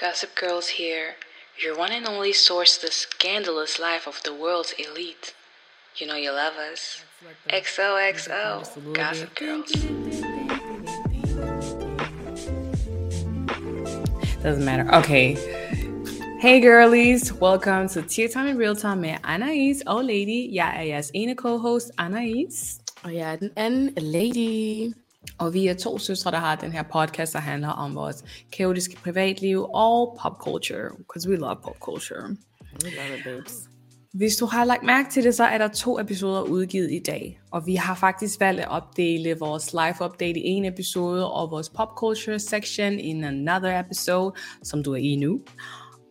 Gossip Girls here, your one and only source to the scandalous life of the world's elite. You know you love us. XOXO, Gossip Girls. Doesn't matter. Okay. Hey girlies, welcome to Tea Time in Real Time med Anais og Lady. yeah, er jeres ene co-host, Anais. Og jeg er den lady. Og vi er to søstre, der har den her podcast, der handler om vores kaotiske privatliv og pop culture. Because we love pop culture. We love it, babes. Hvis du har lagt mærke til det, så er der to episoder udgivet i dag. Og vi har faktisk valgt at opdele vores live update i en episode, og vores pop culture section in another episode, som du er i nu.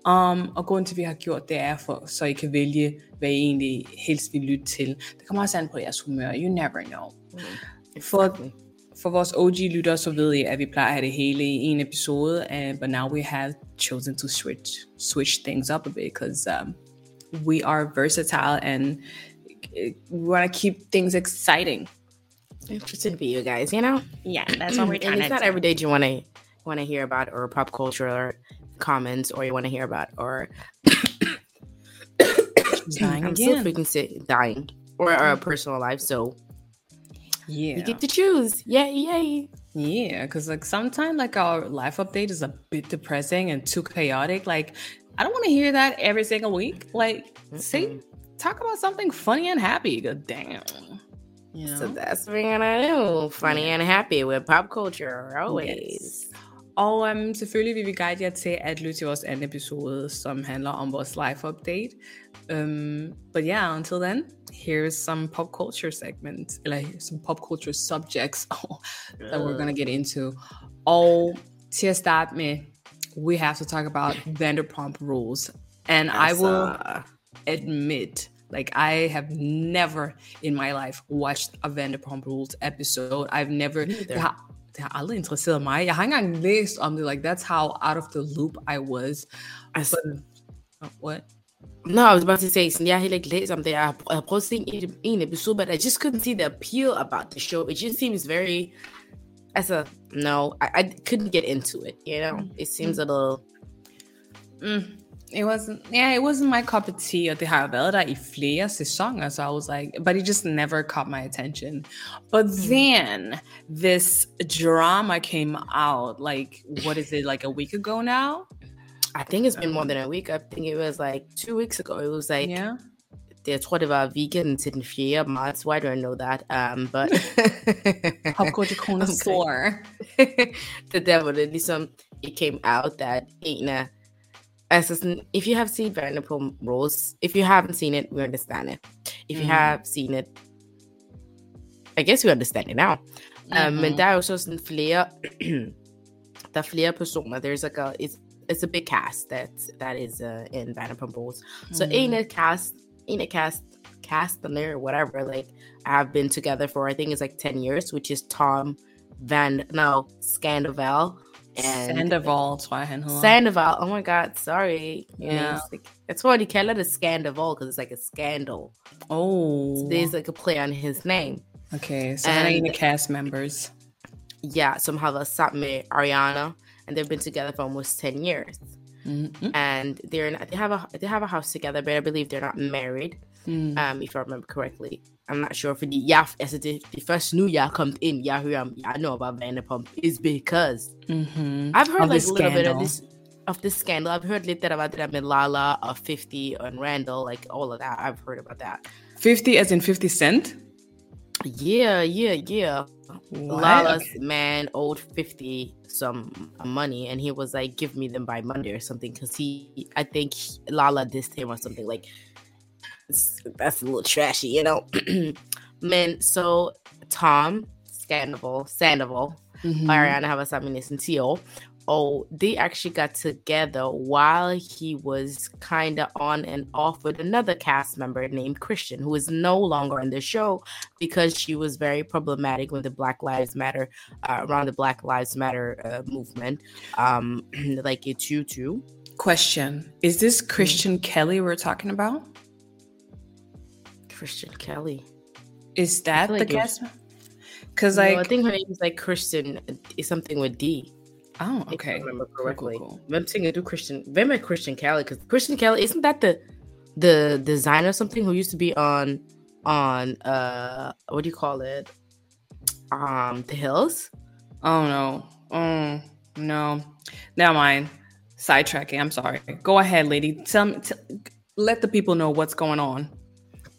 Um, og grunden til, at vi har gjort det, er for, så I kan vælge, hvad I egentlig helst vil lytte til. Det kommer også an på jeres humør. You never know. Mm, for, for vores OG-lyttere, så ved I, at vi plejer at have det hele i en episode, and, but now we have chosen to switch, switch things up a bit, because um, we are versatile and we want to keep things exciting. Interesting for you guys, you know? Yeah, that's what we're And trying it's not every day you want to want to hear about or pop culture or comments or you want to hear about or She's dying I'm still freaking sick, dying or our personal life. So Yeah. you get to choose. Yay, yay. Yeah, because like sometimes like our life update is a bit depressing and too chaotic. Like I don't want to hear that every single week. Like see, talk about something funny and happy. God damn. You know? So that's what we're gonna do. Funny and happy with pop culture always. Og um, selvfølgelig vil vi guide jer til at lytte til vores anden episode, som handler om vores life update. Um, but yeah, until then, here's some pop culture segments, like some pop culture subjects that we're gonna get into. Oh, til at starte med, we have to talk about Vanderpump Rules. And I will Altså, admit, like I have never in my life watched a Vanderpump Rules episode. I've never. Har, det har aldrig interesseret mig. Jeg har ikke engang læst om det. Like that's how out of the loop I was. I But, oh, what? No, I was about to say, sådan, jeg har heller ikke læst om det. Jeg har, jeg har prøvet at se en, en episode, but I just couldn't see the appeal about the show. It just seems very, as a no, I, I couldn't get into it, you know? It seems a little, mm. It wasn't, yeah, it wasn't my cup of tea, og det har jo været der i flere sæsoner, so I was like, but it just never caught my attention. But mm. then this drama came out, like, what is it, like a week ago now? I think it's been more than a week. I think it was like two weeks ago. It was like, Yeah. det, det var weekenden til den 4. marts. Why do I know that? Um, but Pop culture connoisseur. det der, hvor det ligesom, it came out that altså sådan, if you have seen Vanderpump Rules, if you haven't seen it, we understand it. If you Mhm. have seen it, I guess we understand it now. Um, men Mhm. der er jo så sådan flere, der er flere personer. There's like a, it's, it's a big cast that that is uh, in Vanderpump Rules. So Mhm. en af cast, en af cast, cast and there, whatever, like I have been together for I think it's like 10 years, which is Tom Van no Scandoval and Sandoval, tror jeg, han hedder. Sandoval. Oh my god, sorry. Yeah. It's like, why they call it a Scandoval because it's like a scandal. oh. So there's like a play on his name. okay, So han er en af And- cast members. Yeah, somehow the Satme Ariana, and they've been together for almost 10 years. Mm-hmm. And they're not, they have a they have a house together, but I believe they're not married. Mm. um, if I remember correctly. I'm not sure for the yeah, as the, the first new year come in, yeah, um, I know about Vanderpump is because Mm-hmm. I've heard Of like a little bit of this of this scandal. I've heard little about that with Lala of 50 and Randall, like all of that. I've heard about that. 50 as in 50 Cent? Yeah, yeah, yeah. What? Lala's man owed 50 some money and he was like, give me them by Monday or something. Cause he, I think he- Lala dissed him or something like, that's a little trashy, you know? Man, so Tom, Sandoval, Sandoval, Mhm. Ariana Havasaminis and Tio, oh, they actually got together while he was kind of on and off with another cast member named Christian, who is no longer in the show because she was very problematic with the Black Lives Matter, uh, around the Black Lives Matter uh, movement, um, like it's you too. Question Is this Christian Kelly we're talking about? Christian Kelly. Is that the it cast? Because, No, I think her name is like Christian, something with D. Oh, okay. If I remember correctly. Cool, cool, cool. I'm thinking do Christian. Remember Christian Kelly because Christian Kelly isn't that the the designer something who used to be on on uh what do you call it? Um, The Hills. Oh no. Oh no. Never mind. Sidetracking. I'm sorry. Go ahead, lady. Tell me. T- let the people know what's going on.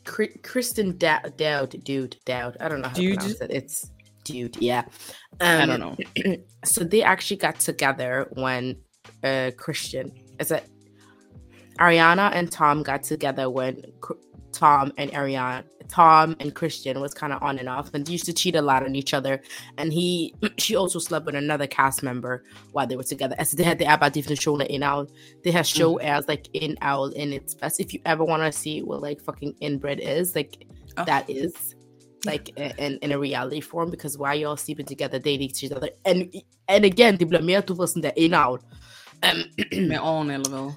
Kristen Dowd, Dowd, dude, Dowd. I don't know how dude. to pronounce it. It's dude. Yeah. Um, I don't know. so they actually got together when uh Christian is it Ariana and Tom got together when Tom and Ariana Tom and Christian was kind of on and off and used to cheat a lot on each other. And he, she also slept with another cast member while they were together. As they had the about different show in Owl. They have show mm-hmm. as like in Owl in its best. If you ever want to see what like fucking inbred is, like oh. that is like in, in a reality form because why y'all sleeping together, dating each other. And and again, det blir mer tusen där in Owl. Um, Med an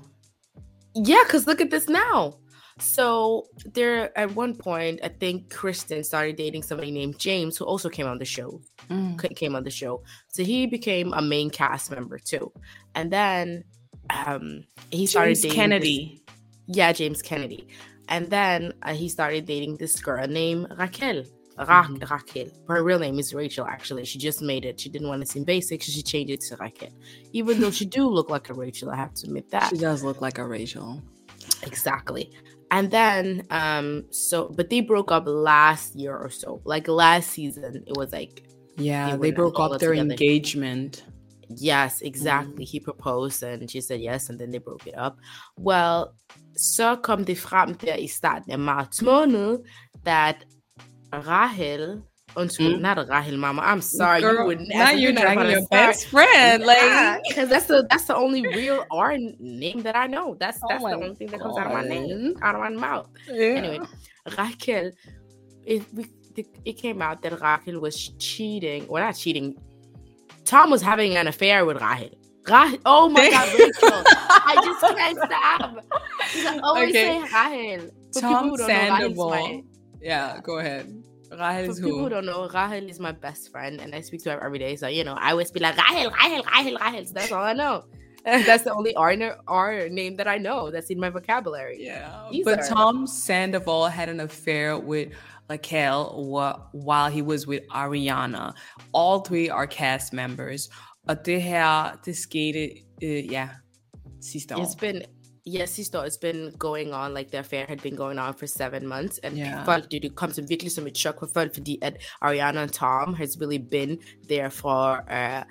Yeah, because look at this now. So there, at one point, I think Kristen started dating somebody named James, who also came on the show. Mm. Came on the show, so he became a main cast member too. And then um, he started dating Kennedy. This, yeah, James Kennedy. And then uh, he started dating this girl named Raquel. Ra- mm-hmm. Raquel. Her real name is Rachel, actually. She just made it. She didn't want to seem basic, so she changed it to Raquel. Even though she do look like a Rachel, I have to admit that. She does look like a Rachel. Exactly. And then, um, so but they broke up last year or so. Like last season, it was like yeah, they, they broke up their together. engagement. Yes, exactly. Mm. He proposed and she said yes, and then they broke it up. Well, så kom det frem der i starten af marts måned, that Rahel mm. not a Rahel mama. I'm sorry, Girl, you would now you're dragging your best friend, like because that's the that's the only real R name that I know. That's oh that's the only thing that comes out of my name, out of my mouth. Yeah. Anyway, Raquel, it it came out that Raquel was cheating, or not cheating. Tom was having an affair with Rahel. Rahel. Oh my God, Rachel! I just can't stop. I always okay. say Rahel. Tom Sandoval. Yeah, go ahead. Rahel is For people who don't know, Rahel is my best friend, and I speak to her every day. So you know, I always be like Rahel, Rahel, Rahel, Rahel. So that's all I know. that's the only R, R name that I know that's in my vocabulary. Yeah, but are... Tom Sandoval had an affair with Raquel while he was with Ariana. All three are cast members. Og det her, det skete, uh, ja, sidste år. It's been yes, he thought it's been going on, like the affair had been going on for seven months. And yeah. folk, det, det kom som virkelig som et chok for folk, fordi at Ariana and Tom has really been there for uh,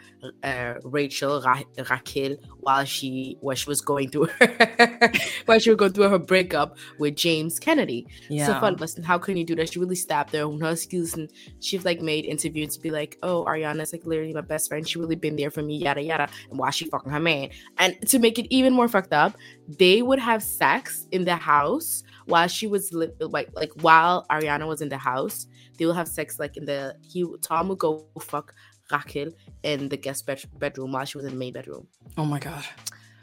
uh, Rachel, Ra- Raquel, while she, while she was going through her, while she was going through her breakup with James Kennedy. Yeah. So folk listen, how can you do that? She really stabbed her. Hun har and she's like made interviews to be like, oh, Ariana's like literally my best friend. She really been there for me, yada, yada. And why she fucking her man. And to make it even more fucked up, they would have sex in the house while she was li- like like while Ariana was in the house. They will have sex like in the he Tom would go fuck Raquel in the guest bed- bedroom while she was in the main bedroom. Oh my god!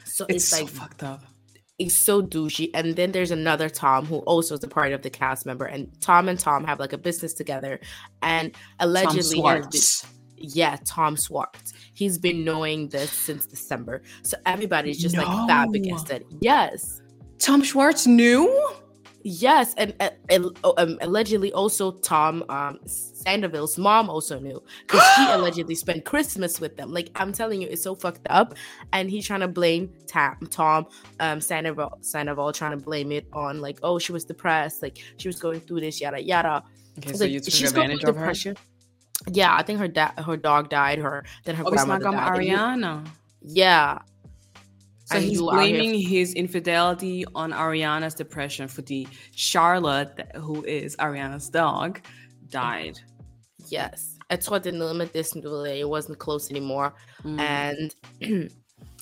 So it's, it's like so fucked up. It's so douchey. And then there's another Tom who also is a part of the cast member, and Tom and Tom have like a business together, and allegedly, Tom yeah, Tom Schwartz He's been knowing this since December. So everybody's just no. like fab against it. Yes. Tom Schwartz knew? Yes, and uh, um, allegedly also Tom um, Sandoval's mom also knew because she allegedly spent Christmas with them. Like I'm telling you, it's so fucked up, and he's trying to blame Tam, Tom um, Sandoval, Sandoval trying to blame it on like, oh, she was depressed, like she was going through this, yada yada. Okay, so like, you took advantage of her. Yeah, I think her dad, her dog died. Her then her oh, grandmother died. Ariana. yeah. So he's blaming his infidelity on Ariana's depression for the Charlotte, who is Ariana's dog, died. Yes. Det er noget med det, it wasn't close anymore. Mm. And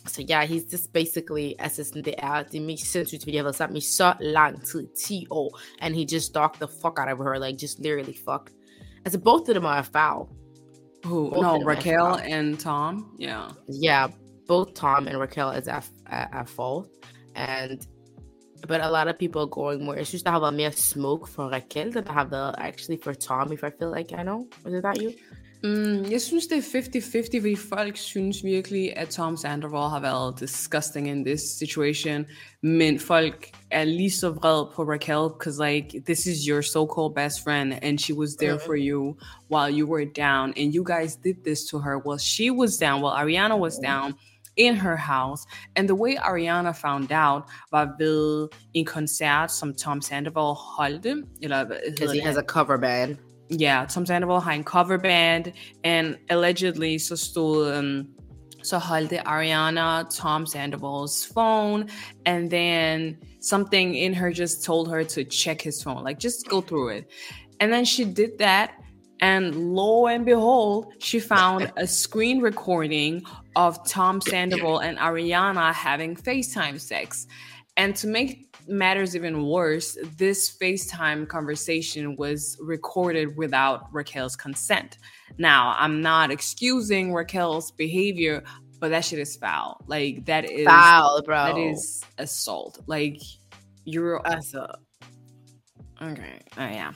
so yeah, he's just basically, assistant det er det mest sindssygt, fordi jeg har været sammen i så lang tid, 10 år, and he just stalked the fuck out of her, like just literally fucked I said both of them are foul. Who? Both no, Raquel and Tom. Yeah. Yeah, both Tom and Raquel is at, at, at fault, and but a lot of people are going more. It's just to have a mere smoke for Raquel than to have the actually for Tom. If I feel like I know, is it that you? Mm, jeg synes, det er 50-50, fordi folk synes virkelig, at Tom Sandoval har været disgusting in this situation. Men folk er lige så vred på Raquel, because like, this is your so-called best friend, and she was there for you while you were down, and you guys did this to her while she was down, while Ariana was down in her house. And the way Ariana found out var ved en koncert, som Tom Sandoval holdte. Eller, Because he has a cover band. Yeah, Tom Sandoval har cover band, and allegedly så stod, um, så holdte Ariana Tom Sandoval's phone, and then something in her just told her to check his phone, like just go through it. And then she did that, and lo and behold, she found a screen recording of Tom Sandoval and Ariana having FaceTime sex. And to make matters even worse, this FaceTime conversation was recorded without Raquel's consent. Now, I'm not excusing Raquel's behavior, but that shit is foul. Like that is Foul, bro. that is assault. Like you're Altså, Okay. Oh yeah.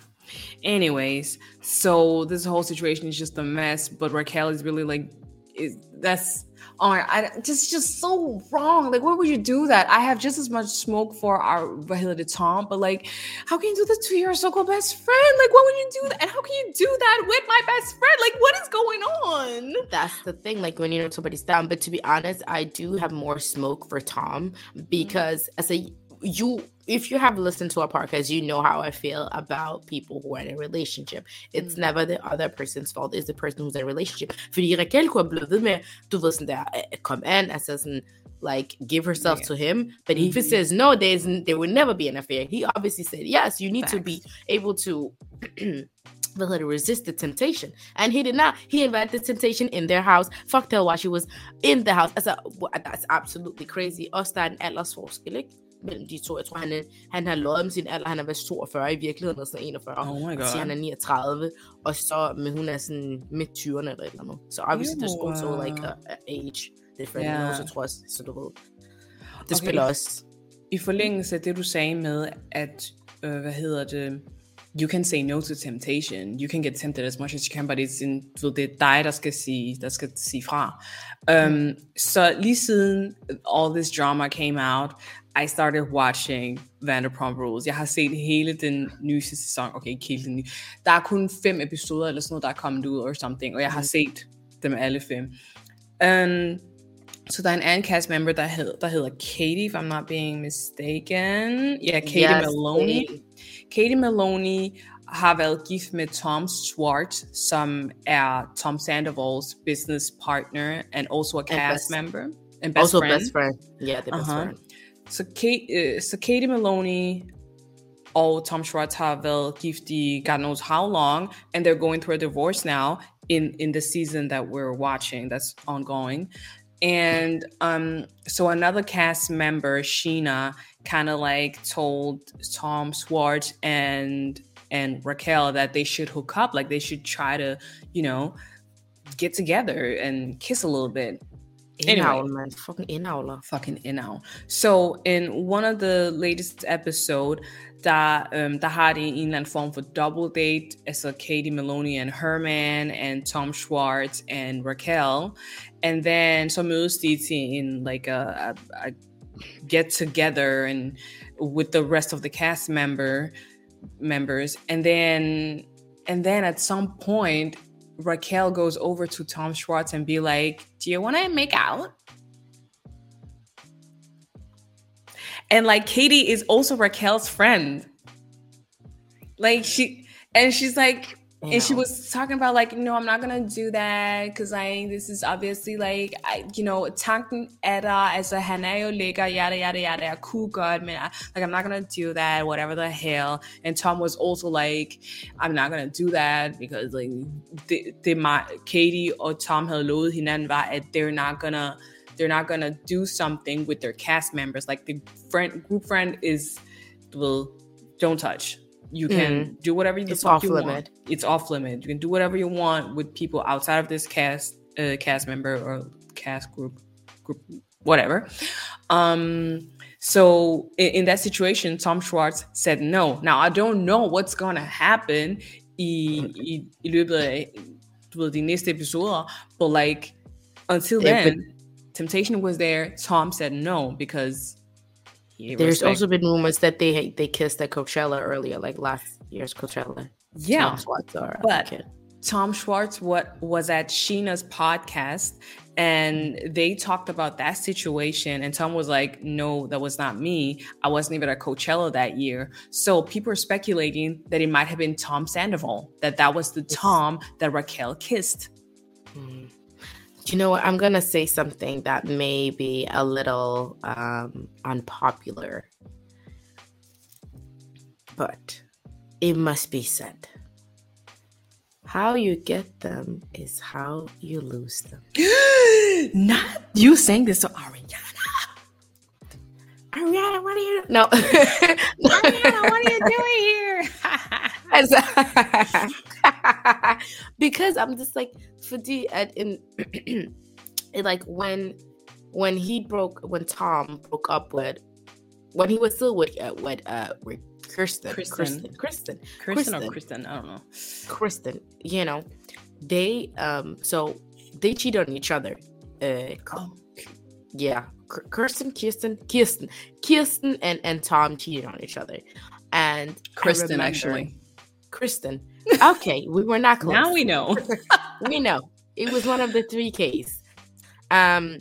Anyways, so this whole situation is just a mess, but Raquel is really like, is that's my, I just just so wrong. Like, why would you do that? I have just as much smoke for our Vahila Tom, but like, how can you do this to your so-called best friend? Like, why would you do that? And how can you do that with my best friend? Like, what is going on? that's the thing. Like when you know somebody's down. But to be honest, I do have more smoke for Tom mm-hmm. because as a you if you have listened to our podcast, you know how I feel about people who are in a relationship. It's never the other person's fault. It's the person who's in a relationship. Raquel kunne have blevet ved med, du ved sådan der, come in, sådan, like, give herself Yeah. to him. But if he says no, there's, there will never be an affair. He obviously said, yes, you need to be able to what hedder det, resist the temptation. And he did not. He invited the temptation in their house, fucked her while she was in the house. Altså, wha- that's absolutely crazy. Er en aldersforskel, ikke? Mellem de to. Jeg tror, han, er, han har løjet om sin alder. Han er vist 42 i virkeligheden, og sådan 41. Oh my Og siger, han er 39. Og så, men hun er sådan midt 20'erne eller et eller andet. Så obviously, there's also like a, a age difference. Yeah. også, tror jeg, så du ved. Det Okay. spiller også. I forlængelse af det, du sagde med, at, øh, hvad hedder det, you can say no to temptation. You can get tempted as much as you can, but it's in, du ved, det er dig, der skal sige, der skal sige fra. Um, så lige siden all this drama came out, I started watching Vanderpump Rules. Jeg har set hele den nye sæson. Okay, ikke hele den nye. Der er kun fem episoder eller sådan noget, der er kommet ud or something, og jeg har set dem alle fem. Um, så der er en anden cast member, der, hed, der hedder Katie, if I'm not being mistaken. Ja, Katie Yes, Maloney. Katie. Katie Maloney har været gift med Tom Schwartz, som er Tom Sandoval's business partner and also a cast best- member. And best also friend. best friend. Yeah, the best Uh-huh. friend. Så, Kate, uh, så Katie Maloney og Tom Schwartz have været gift God knows how long, and they're going through a divorce now in in the season that we're watching that's ongoing. And um, so another cast member, Sheena, kind of like told Tom Schwartz and and Raquel that they should hook up, like they should try to, you know, get together and kiss a little bit. Anyway. Indavl, man. Fucking indavler. fucking in now. So in one of the latest episode, der, um, der har de en eller anden form for double date, altså Katie Maloney and Herman, and Tom Schwartz and Raquel. And then mødes de til en, like a, a, a get together and with the rest of the cast member members. And then and then at some point, Raquel goes over to Tom Schwartz and be like, "Do you want to make out?" And like Katie is also Raquel's friend. Like she and she's like and she was talking about like, no, I'm not gonna do that because I this is obviously like I, you know, tanken er der, altså han er jo lækker, yada yada yada, jeg kunne godt, men I, like I'm not gonna do that, whatever the hell. And Tom was also like, I'm not gonna do that because like det, det mig, Katie og Tom havde lovet hinanden var, at they're not gonna they're not gonna do something with their cast members. Like the friend group friend is well, don't touch. You can do whatever the It's fuck off you limit. want. It's off limit. You can do whatever you want with people outside of this cast uh, cast member or cast group group whatever. Um so in, in that situation, Tom Schwartz said no. Now I don't know what's gonna happen i, i, i løbet af du ved, de næste episoder. But like, until Yeah, then, temptation was there. Tom said no because There's respect- also been rumors that they they kissed at Coachella earlier, like last year's Coachella. yeah. Tom Schwartz or But- Tom Schwartz what was at Sheena's podcast and they talked about that situation and Tom was like no that was not me I wasn't even at Coachella that year so people are speculating that it might have been Tom Sandoval that that was the Tom that Raquel kissed Mm. You know what? I'm gonna say something that may be a little um, unpopular, but it must be said. How you get them is how you lose them. not you saying this to Ariana Ariana, what are you? No, Ariana what are you doing here because I'm just like for the at in it, like when when he broke when Tom broke up with when he was still with uh, with uh with Kirsten Kristen. Kristen Kristen Kristen or Kristen. Kristen I don't know Kristen you know they um so they cheated on each other uh Oh. yeah K- Kirsten Kirsten Kirsten Kirsten and and Tom cheated on each other and Kristen remember- actually Kristen. Okay, we were not close. now we know we know it was one of the three Ks. Um,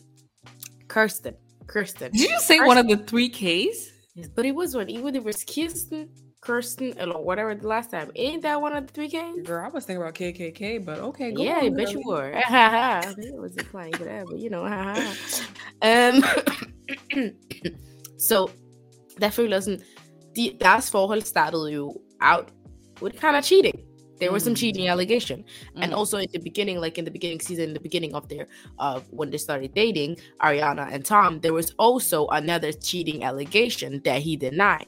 Kirsten, Kirsten. did you say one of the three Ks But it was one. Even if it was Kirsten, Kirsten, or whatever the last time. Ain't that one of the three Ks? Girl, I was thinking about KKK, but okay, go yeah, on, I bet girl. you were. I was for that, but you know, um, so derfor sådan, de, deres forhold startede jo out with kind of cheating. There was some Mm. cheating allegation. And Mm. also in the beginning, like in the beginning season, in the beginning of their uh when they started dating, Ariana and Tom, there was also another cheating allegation that he denied.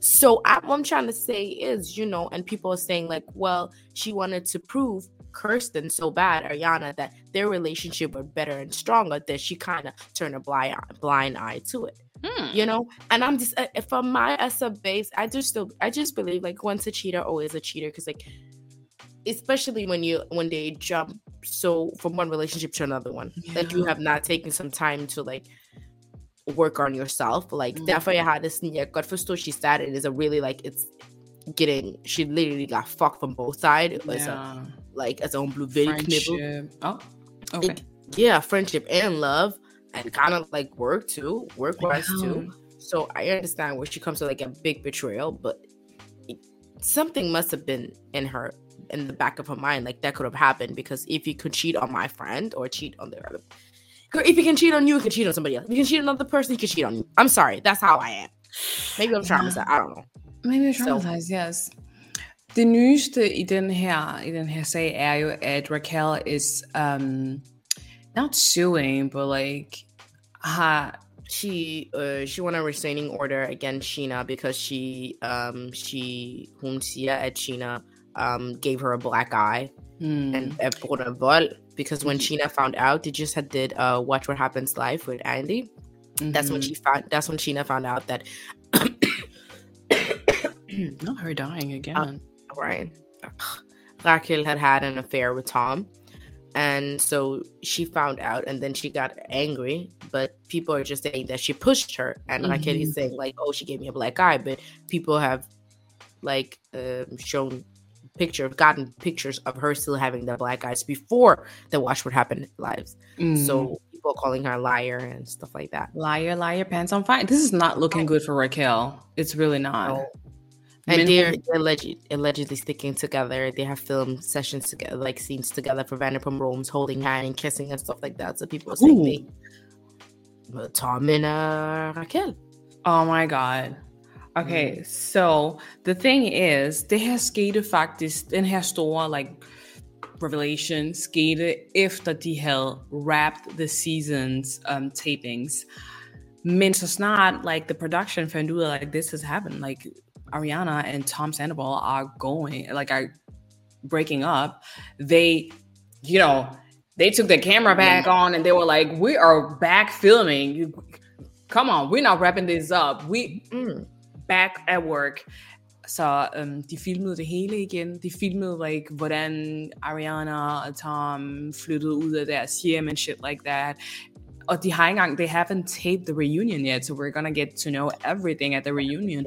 So I, what I'm trying to say is, you know, and people are saying like, well, she wanted to prove Kirsten so bad, Ariana, that their relationship were better and stronger that she kind of turned a blind blind eye to it Hmm. you know and i'm just uh, from my as a base i just still i just believe like once a cheater always a cheater because like especially when you when they jump so from one relationship to another one that you have not taken some time to like work on yourself like Mm. jeg har det sådan jeg kan godt she said it is a really like it's getting she literally got fucked from both sides It was a, Yeah. like as a blue knibbel Friendship. Oh, okay. It- yeah friendship and love and kind of like work too work wise too so I understand where she comes to like a big betrayal, but it- something must have been in her in the back of her mind, like that could have happened because if you could cheat on my friend or cheat on the other, if he can cheat on you, he can cheat on somebody else. If you can cheat on another person, he can cheat on you. I'm sorry, that's how I am. Maybe I'm traumatized. I don't know. Maybe So- traumatized, yes. Det nyeste i den her i den her sag er jo at Raquel is um not suing, but like har She uh she won a restraining order against Sheena because she um she hun siger at Sheena um gave her a black eye hmm, and at vold because when Sheena found out, they just had did uh Watch What Happens live with Andy. That's when mhm. she found. That's when Sheena found out that. not her dying again. right, Raquel had had an affair with Tom, and so she found out, and then she got angry. But people are just saying that she pushed her, and Raquel is saying like, "Oh, she gave me a black eye," but people have like um, shown picture gotten pictures of her still having the black eyes before the watch what happened lives Mm. so people calling her a liar and stuff like that liar, liar, pants on fire. This is not looking good for Raquel. It's really not. No. and they're, they're alleged, allegedly sticking together. They have filmed sessions together, like scenes together for Vanderpump Rules, holding hand and kissing and stuff like that. So people are saying Ooh. they, Tom and uh, Raquel. Oh my god. Okay, so the thing is, det her skete faktisk, den her store like revelation skete efter de havde wrapped the seasons um, tapings. Men så snart like the production found ud af like this has happened, like Ariana and Tom Sandoval are going, like are breaking up, they, you know, they took the camera back on and they were like, we are back filming. Come on, we're not wrapping this up. We Mm. Back at work. så um, de filmede det hele igen. De filmede, like, hvordan Ariana og Tom flyttede ud af deres hjem and shit like that. Og de har engang, they haven't taped the reunion yet, so we're gonna get to know everything at the reunion.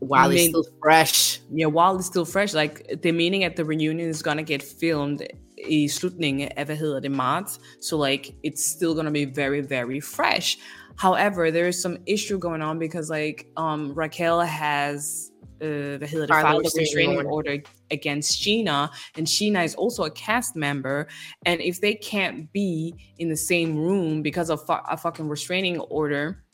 While it's still fresh. Yeah, while it's still fresh. Like, the meaning at the reunion is gonna get filmed i slutningen af, hvad hedder det, marts. So, like, it's still gonna be very, very fresh. However, there is some issue going on because, like, um, Raquel has uh, hvad hedder det, filed a restraining order against Sheena, and Sheena is also a cast member. And if they can't be in the same room because of fu- a fucking restraining order,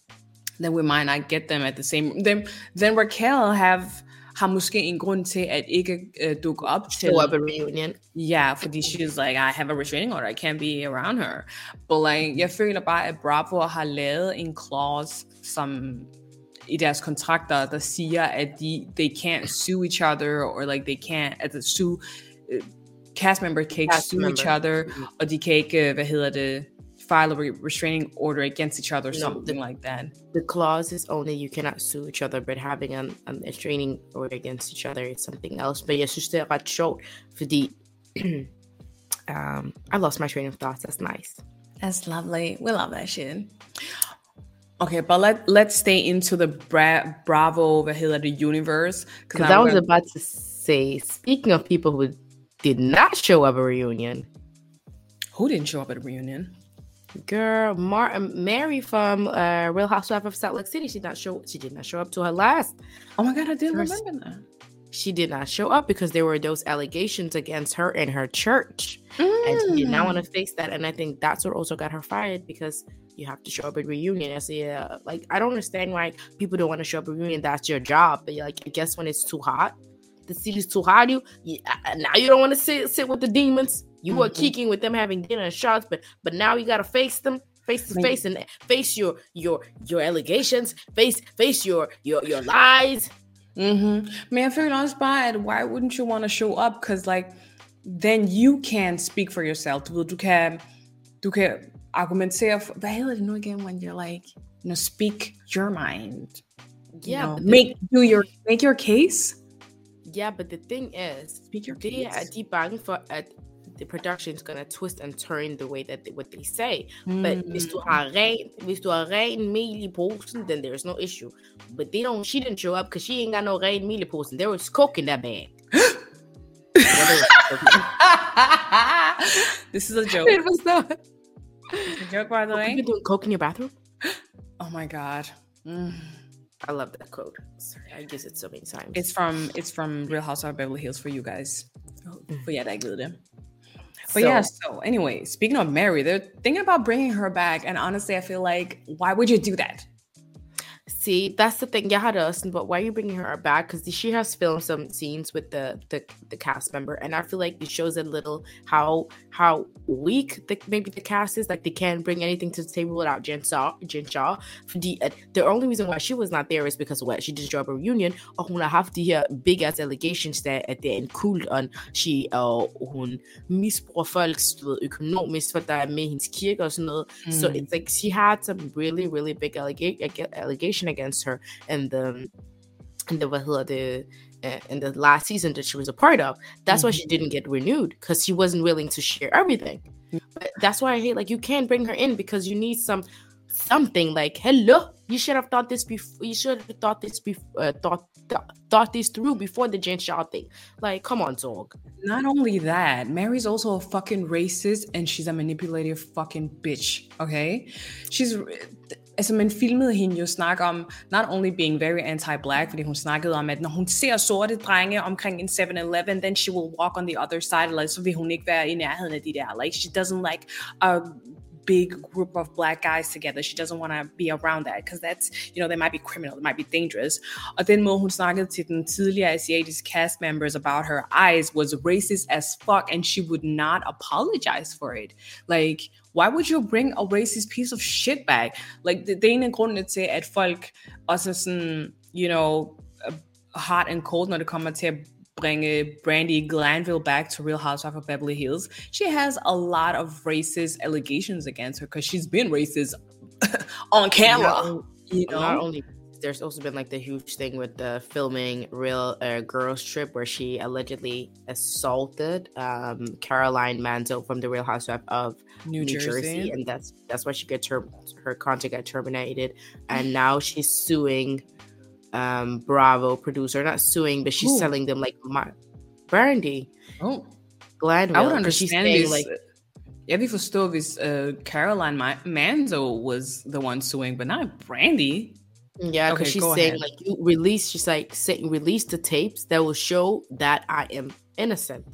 then we might not get them at the same. Then, then Raquel have har måske en grund til at ikke uh, dukke op til Show up a reunion. Ja, yeah, fordi she's like, I have a restraining order, I can't be around her. But like, jeg føler bare, at Bravo har lavet en clause, som i deres kontrakter, der siger, at de, they can't sue each other, or like they can't, at the sue, uh, cast member can't cast sue member. each other, mm-hmm. og de kan ikke, hvad hedder det, file a restraining order against each other, no, something the, like that. The clause is only you cannot sue each other, but having a, an restraining order against each other is something else. But yes, synes, det er ret sjovt, fordi um, I lost my train of thoughts. That's nice. That's lovely. We love that shit. Okay, but let let's stay into the Bra- Bravo over here the universe. Because I was gonna... about to say, speaking of people who did not show up at a reunion, who didn't show up at a reunion? Girl, Mar- Mary from uh, Real Housewife of Salt Lake City. She not show. She did not show up to her last. Oh my god, I didn't first, remember that. She did not show up because there were those allegations against her in her church, mm. and she did not want to face that. And I think that's what also got her fired because you have to show up at reunion. I say, uh, like, I don't understand why people don't want to show up at reunion. That's your job. But like, I guess when it's too hot, the city's too hot. You, you uh, now you don't want to sit sit with the demons. You mm-hmm. were kicking with them having dinner and shots, but but now you gotta face them face to face and face your your your allegations, face face your your your lies. Mm-hmm. Man, føler også bare, at why wouldn't you want to show up? Because like, then you can speak for yourself. Du ved, du kan, du kan argumentere for, hvad hedder det nu igen, when you're like, you know, speak your mind. Yeah. You know, make, do your, make your case. Yeah, but the thing is, speak your case. er de bange for, at the production is gonna twist and turn the way that they, what they say. Mm. But hvis du har ren, hvis du har ren mel i then there's no issue. But they don't. She didn't show up because she ain't got no ren mel i posen. There was coke in that bag. this is a joke. It was not. A joke, by the way. You been doing coke in your bathroom? Oh my god. Mm. I love that quote. Sorry, I use it so many times. It's from it's from Real Housewives of Beverly Hills for you guys. But yeah, I gillede det. But so, yeah, so anyway, speaking of Mary, they're thinking about bringing her back. And honestly, I feel like, why would you do that? See, that's the thing. Yeah, does, but why are you bringing her back? Because she has filmed some scenes with the, the the cast member, and I feel like it shows a little how how weak the, maybe the cast is. Like they can't bring anything to the table without Jen Shah. Jen Shah. The uh, the only reason why she was not there is because what she did job a reunion, og hun har haft de her big ass allegations der, at the er en kult, og she, og hun misbruger folks du ved, økonomisk, for der er med hendes kirke og sådan noget. Mm. So it's like she had some really really big allegations allegation against her in the in the what the uh, in the last season that she was a part of. That's mm-hmm. why she mm-hmm. didn't get renewed because she wasn't willing to share everything. But that's why I hate like you can't bring her in because you need some something like hello. You should have thought this before. You should have thought this before. Uh, thought th- thought this through before the Jen Shah thing. Like, come on, dog. Not only that, Mary's also a fucking racist and she's a manipulative fucking bitch. Okay, she's altså man filmede hende jo snakke om, not only being very anti-black, fordi hun snakkede om, at når hun ser sorte drenge omkring en 7-Eleven, then she will walk on the other side, eller så vil hun ikke være i nærheden af de der. Like, she doesn't like a big group of black guys together. She doesn't want to be around that, because that's, you know, they might be criminal, they might be dangerous. Og den måde, hun snakkede til den tidligere asiatiske cast members about her eyes was racist as fuck, and she would not apologize for it. Like, why would you bring a racist piece of shit back? Like, det, er en af grundene til, at folk også sådan, you know, hot and cold, når det kommer til at bringe Brandi Glanville back to Real Housewives of Beverly Hills. She has a lot of racist allegations against her because she's been racist on camera. you know, not only there's also been like the huge thing with the filming Real uh, Girls Trip where she allegedly assaulted um, Caroline Manzo from the Real Housewife of New, New Jersey. Jersey. and that's that's why she got ter- her contract got terminated, and now she's suing um, Bravo producer, not suing, but she's Ooh. selling them like my Brandi. Oh, Gladwell. I would understand this. Like, jeg vil forstå, hvis uh, Caroline Manzo was the one suing, but not Brandi. Yeah, because okay, she's saying ahead. like you release. She's like saying release the tapes that will show that I am innocent,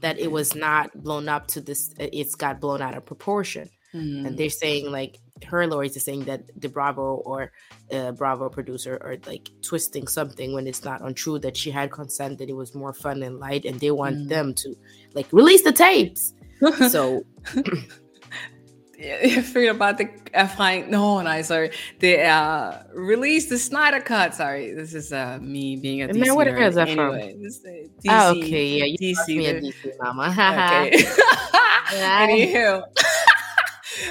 that it was not blown up to this. It's got blown out of proportion, mm-hmm. and they're saying like her lawyers are saying that the Bravo or uh, Bravo producer are like twisting something when it's not untrue. That she had consent, that it was more fun and light, and they want mm-hmm. them to like release the tapes. so jeg føler bare, det er fra en... No, nej, sorry. Det er Release the Snyder Cut. Sorry, this is uh, me being a DC Man, what is that anyway, from? This, uh, DC, oh, okay, yeah, you DC, me a DC mama. okay. Anywho.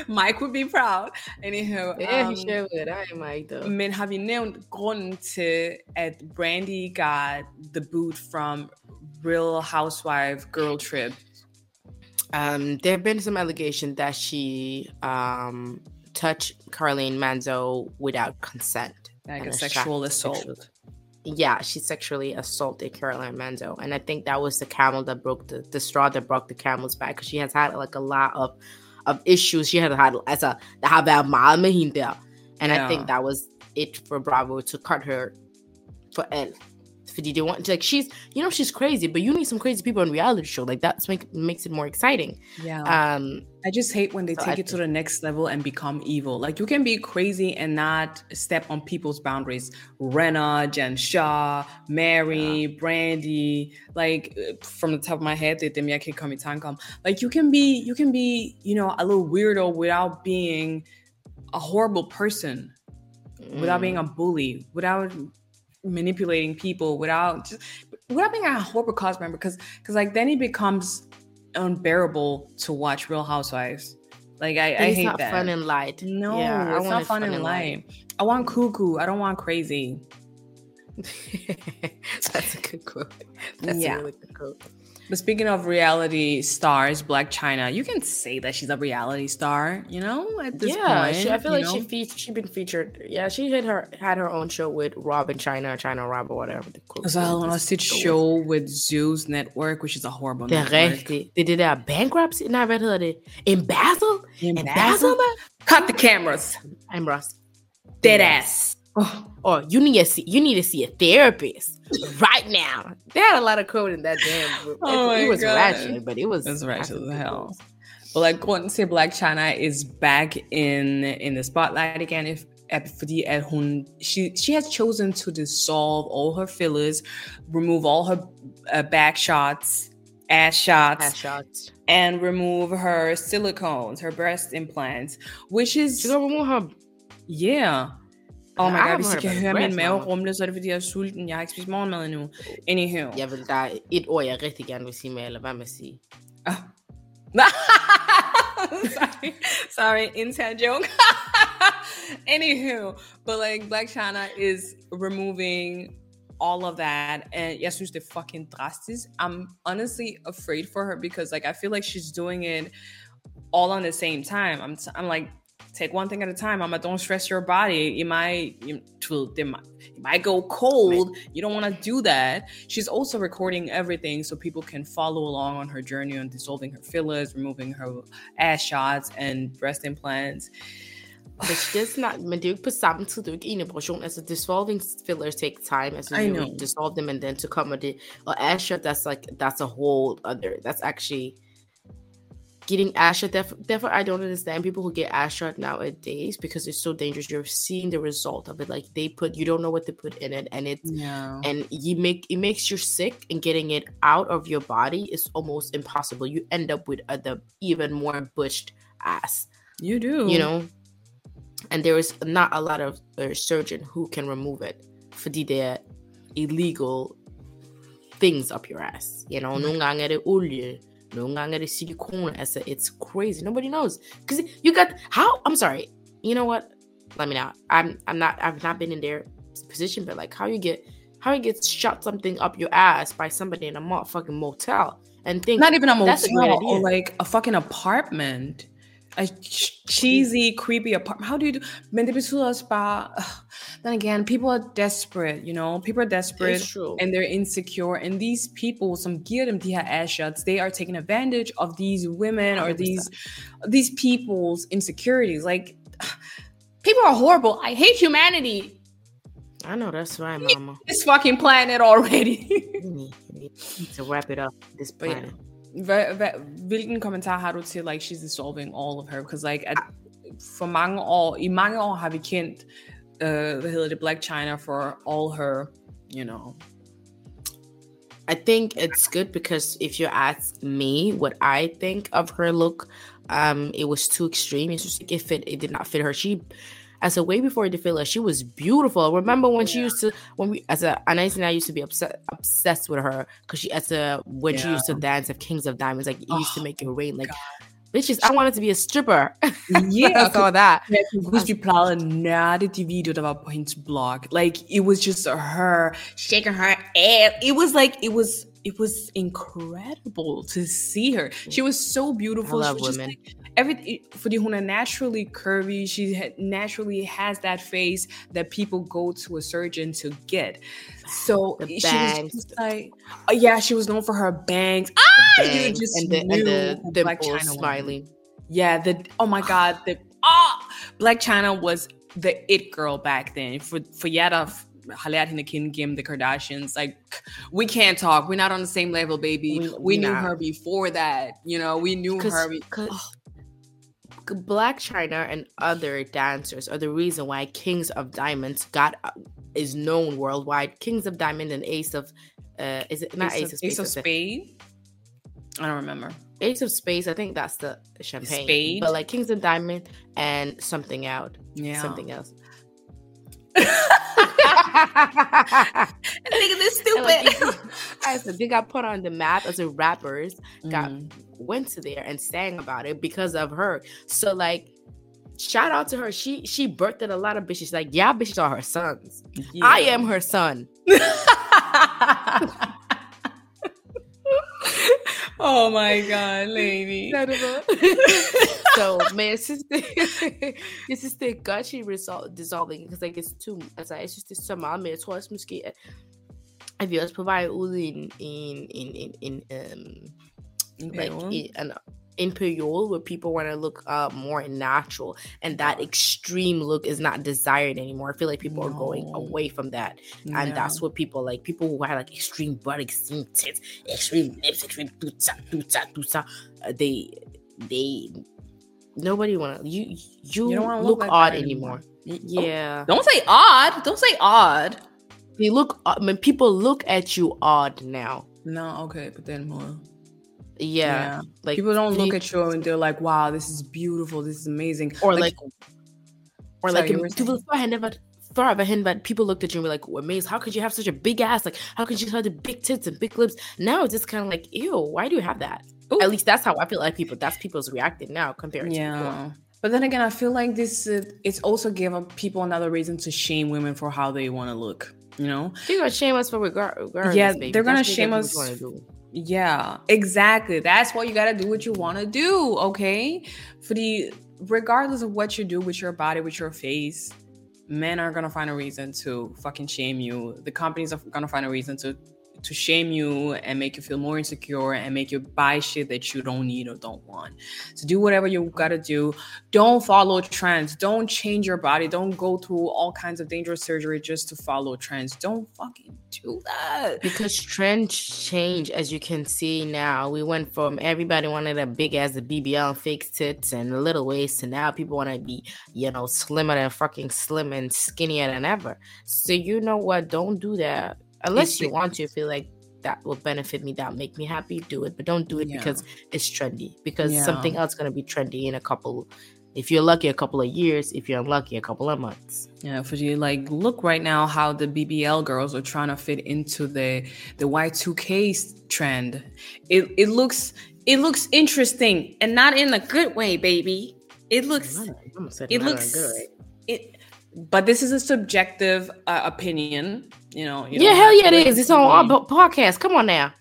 Mike would be proud. Anywho. yeah, um, he sure would. I am Mike, though. Men har vi nævnt grunden til, at Brandi got the boot from Real Housewife Girl Trip um, there have been some allegations that she um, touched Caroline Manzo without consent. Like a sexual assault. Sexual. Yeah, she sexually assaulted Caroline Manzo. And I think that was the camel that broke the, the straw that broke the camel's back because she has had like a lot of of issues. She had had as a det været meget med hende. And yeah. I think that was it for Bravo to cut her for L. Fidi they want like she's you know she's crazy, but you need some crazy people on reality show. Like that's make makes it more exciting. Yeah. Um I just hate when they so take I, it to the next level and become evil. Like you can be crazy and not step on people's boundaries. Rinna, Jen Shah Mary, yeah. Brandi, like from the top of my head, they them yeah come come. Like you can be you can be, you know, a little weirdo without being a horrible person. Mm. Without being a bully, without manipulating people without just without being a horrible cause member because because like then he becomes unbearable to watch Real Housewives. Like I, I hate It's not that. fun and light. No, yeah, it's not fun, fun and light. light. I want cuckoo. I don't want crazy. That's a good quote. That's yeah. a really good quote. But speaking of reality stars, Blac Chyna, you can say that she's a reality star, you know, at this yeah, point. She, I feel like know? she fe- she been featured. Yeah, she had her had her own show with Rob and Chyna, Chyna Rob or whatever. Also, on a show with Zeus Network, which is a horrible det network. They did that bankruptcy. Not Nej, hvad hedder det? Embezzle? Basel, Cut the cameras. I'm Ross. Dead ass. Oh, or you need to see you need to see a therapist right now. They had a lot of code in that damn. Oh it, it was God. ratchet, but it was. It was ratchet as hell. But like going to say Blac Chyna is back in in the spotlight again. If fordi at hun she she has chosen to dissolve all her fillers, remove all her uh, back shots, ass shots, ass shots, and remove her silicones, her breast implants, which is she's gonna remove her. Yeah, Oh my god, hvis I kan høre min mave rumle, så er det fordi, jeg er sulten. Jeg har ikke spist morgenmad endnu. Anywho. Jeg vil, der er et ord, jeg rigtig gerne vil sige med, eller hvad med at sige. Oh. sorry, sorry, intern joke. Anywho, but like Blac Chyna is removing all of that, and synes det er fucking drastisk. I'm honestly afraid for her because like I feel like she's doing it all on the same time. I'm I'm like take one thing at a time. I'm like, don't stress your body. You might, you, you might go cold. You don't want to do that. She's also recording everything so people can follow along on her journey on dissolving her fillers, removing her ass shots and breast implants. But she does not, men det er jo ikke på samme tid, det er jo ikke en operation. Altså, dissolving fillers take time. Altså, I know. dissolve them and then to come with it. Or ass shot, that's like, that's a whole other, that's actually getting ass shot. Therefore, I don't understand people who get ass shot nowadays because it's so dangerous. You're seeing the result of it. Like they put, you don't know what they put in it, and it's yeah. and you make it makes you sick, and getting it out of your body is almost impossible. You end up with a, the even more butched ass. You do, you know. And there is not a lot of uh, surgeon who can remove it for the illegal things up your ass. You know, mm nogle gange er det silicone. Altså, it's crazy. Nobody knows. Because you got, how, I'm sorry. You know what? Let me know. I'm, I'm not, I've not been in their position, but like how you get how you get shot something up your ass by somebody in a mo- fucking motel and think Not even a motel or like a fucking apartment. A cheesy, creepy apartment. How do you do? Men det betyder også bare. Then again, people are desperate, you know. People are desperate and they're insecure. And these people, som giver dem de her ass shots, they are taking advantage of these women or 100%. these these people's insecurities. Like, people are horrible. I hate humanity. I know that's right, mama. This fucking planet already. We need, we need to wrap it up this But yeah. Hvilken kommentar har du til, like, she's dissolving all of her? Because, like, at, for mange år, i mange år har vi kendt, uh, hvad hedder det, Blac Chyna for all her, you know. I think it's good because if you ask me what I think of her look, um, it was too extreme. It's just like it. It did not fit her. She, as a way before fit she was beautiful. Remember when she used to when we as a Anais and I used to be obsessed obsessed with her because she as a when she used to dance of Kings of Diamonds, like it used to Oh, make it rain. Like bitches, I wanted to be a stripper. Yeah, I saw that. Jeg kan huske, vi plejede at nørde de videoer, der var på hendes blog. Like, it was just her shaking her ass. It was like, it was, it was incredible to see her. She mm. was so beautiful. I She love was just women. like, every, fordi hun er naturally curvy. She naturally has that face that people go to a surgeon to get. So The she was bangs. just like, oh, yeah, she was known for her bangs. Ah, you Bangs just and the and knew the Blac Chyna was. smiling. Yeah, the oh my god, the ah, Blac Chyna was the it girl back then. For for jer, der har lært hende at the Kardashians, like we can't talk. We're not on the same level, baby. We- We, knew not. her before that. You know, we knew her. Because Blac Chyna and other dancers are the reason why Kings of Diamonds got uh, is known worldwide. Kings of Diamond and Ace of uh is it not Ace, of, Spades? Ace of Spade. I don't remember. Ace of Spades, I think that's the champagne. Spade? But like Kings of Diamond and something out. Yeah, Something else. Nigga, this And, like, I said they got put on the map as a rappers got Mm. went to there and sang about it because of her. So like shout out to her. She she birthed a lot of bitches. Like y'all bitches are her sons. I am her son. oh my god, lady. so man, jeg synes det, jeg synes det er godt, she resol- dissolving, because like it's too, altså jeg synes det er så meget, men jeg tror også måske, at, at vi er også på vej ud i en, en, en, en, en um, like an in period where people want to look uh more natural and that extreme look is not desired anymore. I feel like people are going away from that. And that's what people like people who have like extreme butt, extreme tits, extreme lips, extreme tuta, tuta, tuta. Uh, they they nobody wanna you you, You don't look, look like odd anymore. anymore. Oh. Yeah. Don't say odd. Don't say odd. They look uh, I mean people look at you odd now. No, okay, but then more. Yeah. Like people don't look they- at you and they're like, "Wow, this is beautiful. This is amazing." or like, or Sorry, like you were in- people förr hände vad förr vad hände vad people looked at you and were like "Oh, amazed how could you have such a big ass like how could you have the big tits and big lips now it's just kind of like ew why do you have that Ooh. at least that's how I feel like people that's people's reacting now compared to before. yeah. But then again, I feel like this uh, it's also giving people another reason to shame women for how they want to look. You know? they're gonna shame us for regard regardless, Yeah, baby. they're gonna That's shame us. Yeah, exactly. That's why you gotta do what you want to do. Okay, for the regardless of what you do with your body, with your face, men are gonna find a reason to fucking shame you. The companies are gonna find a reason to to shame you and make you feel more insecure and make you buy shit that you don't need or don't want. So do whatever you gotta do. Don't follow trends. Don't change your body. Don't go through all kinds of dangerous surgery just to follow trends. Don't fucking do that. Because trends change, as you can see now. We went from everybody wanted a big ass BBL and fake tits and a little waist to now people want to be, you know, slimmer than fucking slim and skinnier than ever. So you know what? Don't do that unless you want to. Feel like that will benefit me, that make me happy. Do it, but don't do it Yeah. because it's trendy. Because Yeah. something else gonna be trendy in a couple. If you're lucky, a couple of years. If you're unlucky, a couple of months. Yeah, for you like look right now how the BBL girls are trying to fit into the the y2k trend. It it looks it looks interesting and not in a good way, baby. It looks I'm gonna say it looks good. it but this is a subjective uh, opinion. You know. You yeah, hell yeah, it is. It's on our podcast. Come on now.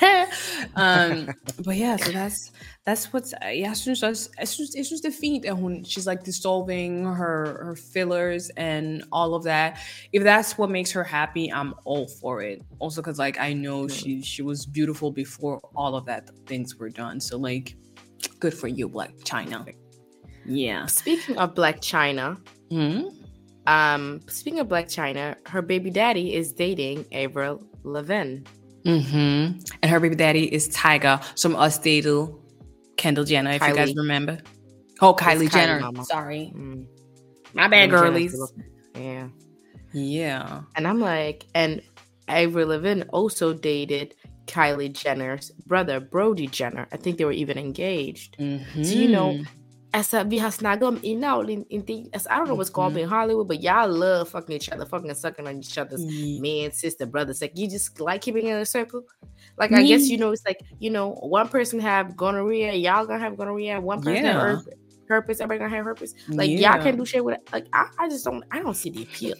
um, but yeah, so that's that's what's synes også, jeg synes, jeg synes det er fint, at hun, she's like dissolving her, her fillers and all of that. If that's what makes her happy, I'm all for it. Also, because like I know she she was beautiful before all of that things were done. So like, good for you, Blac Chyna. Yeah. Speaking of Blac Chyna, hmm um, speaking of Blac Chyna, her baby daddy is dating Avril Lavigne. Mm-hmm. And her baby daddy is Tyga, some us dated Kendall Jenner, if Kylie. you guys remember. Oh, Kylie it's Jenner. Kylie Sorry. Mm. My bad, girlies. Yeah. Yeah. And I'm like, and Avril Lavigne also dated Kylie Jenner's brother, Brody Jenner. I think they were even engaged. Mm-hmm. So, you know, Altså, vi har snakket om indavl en, en del. Altså, I don't know what's going on in Hollywood, but y'all love fucking each other, fucking sucking on each other's mm. man, sister, brothers. Like, you just like keeping in a circle. Like, I guess, you know, it's like, you know, one person have gonorrhea, y'all gonna have gonorrhea, one person yeah. have herpes, everybody gonna have herpes. Like, yeah. y'all can't do shit with it. Like, I, I just don't, I don't see the appeal.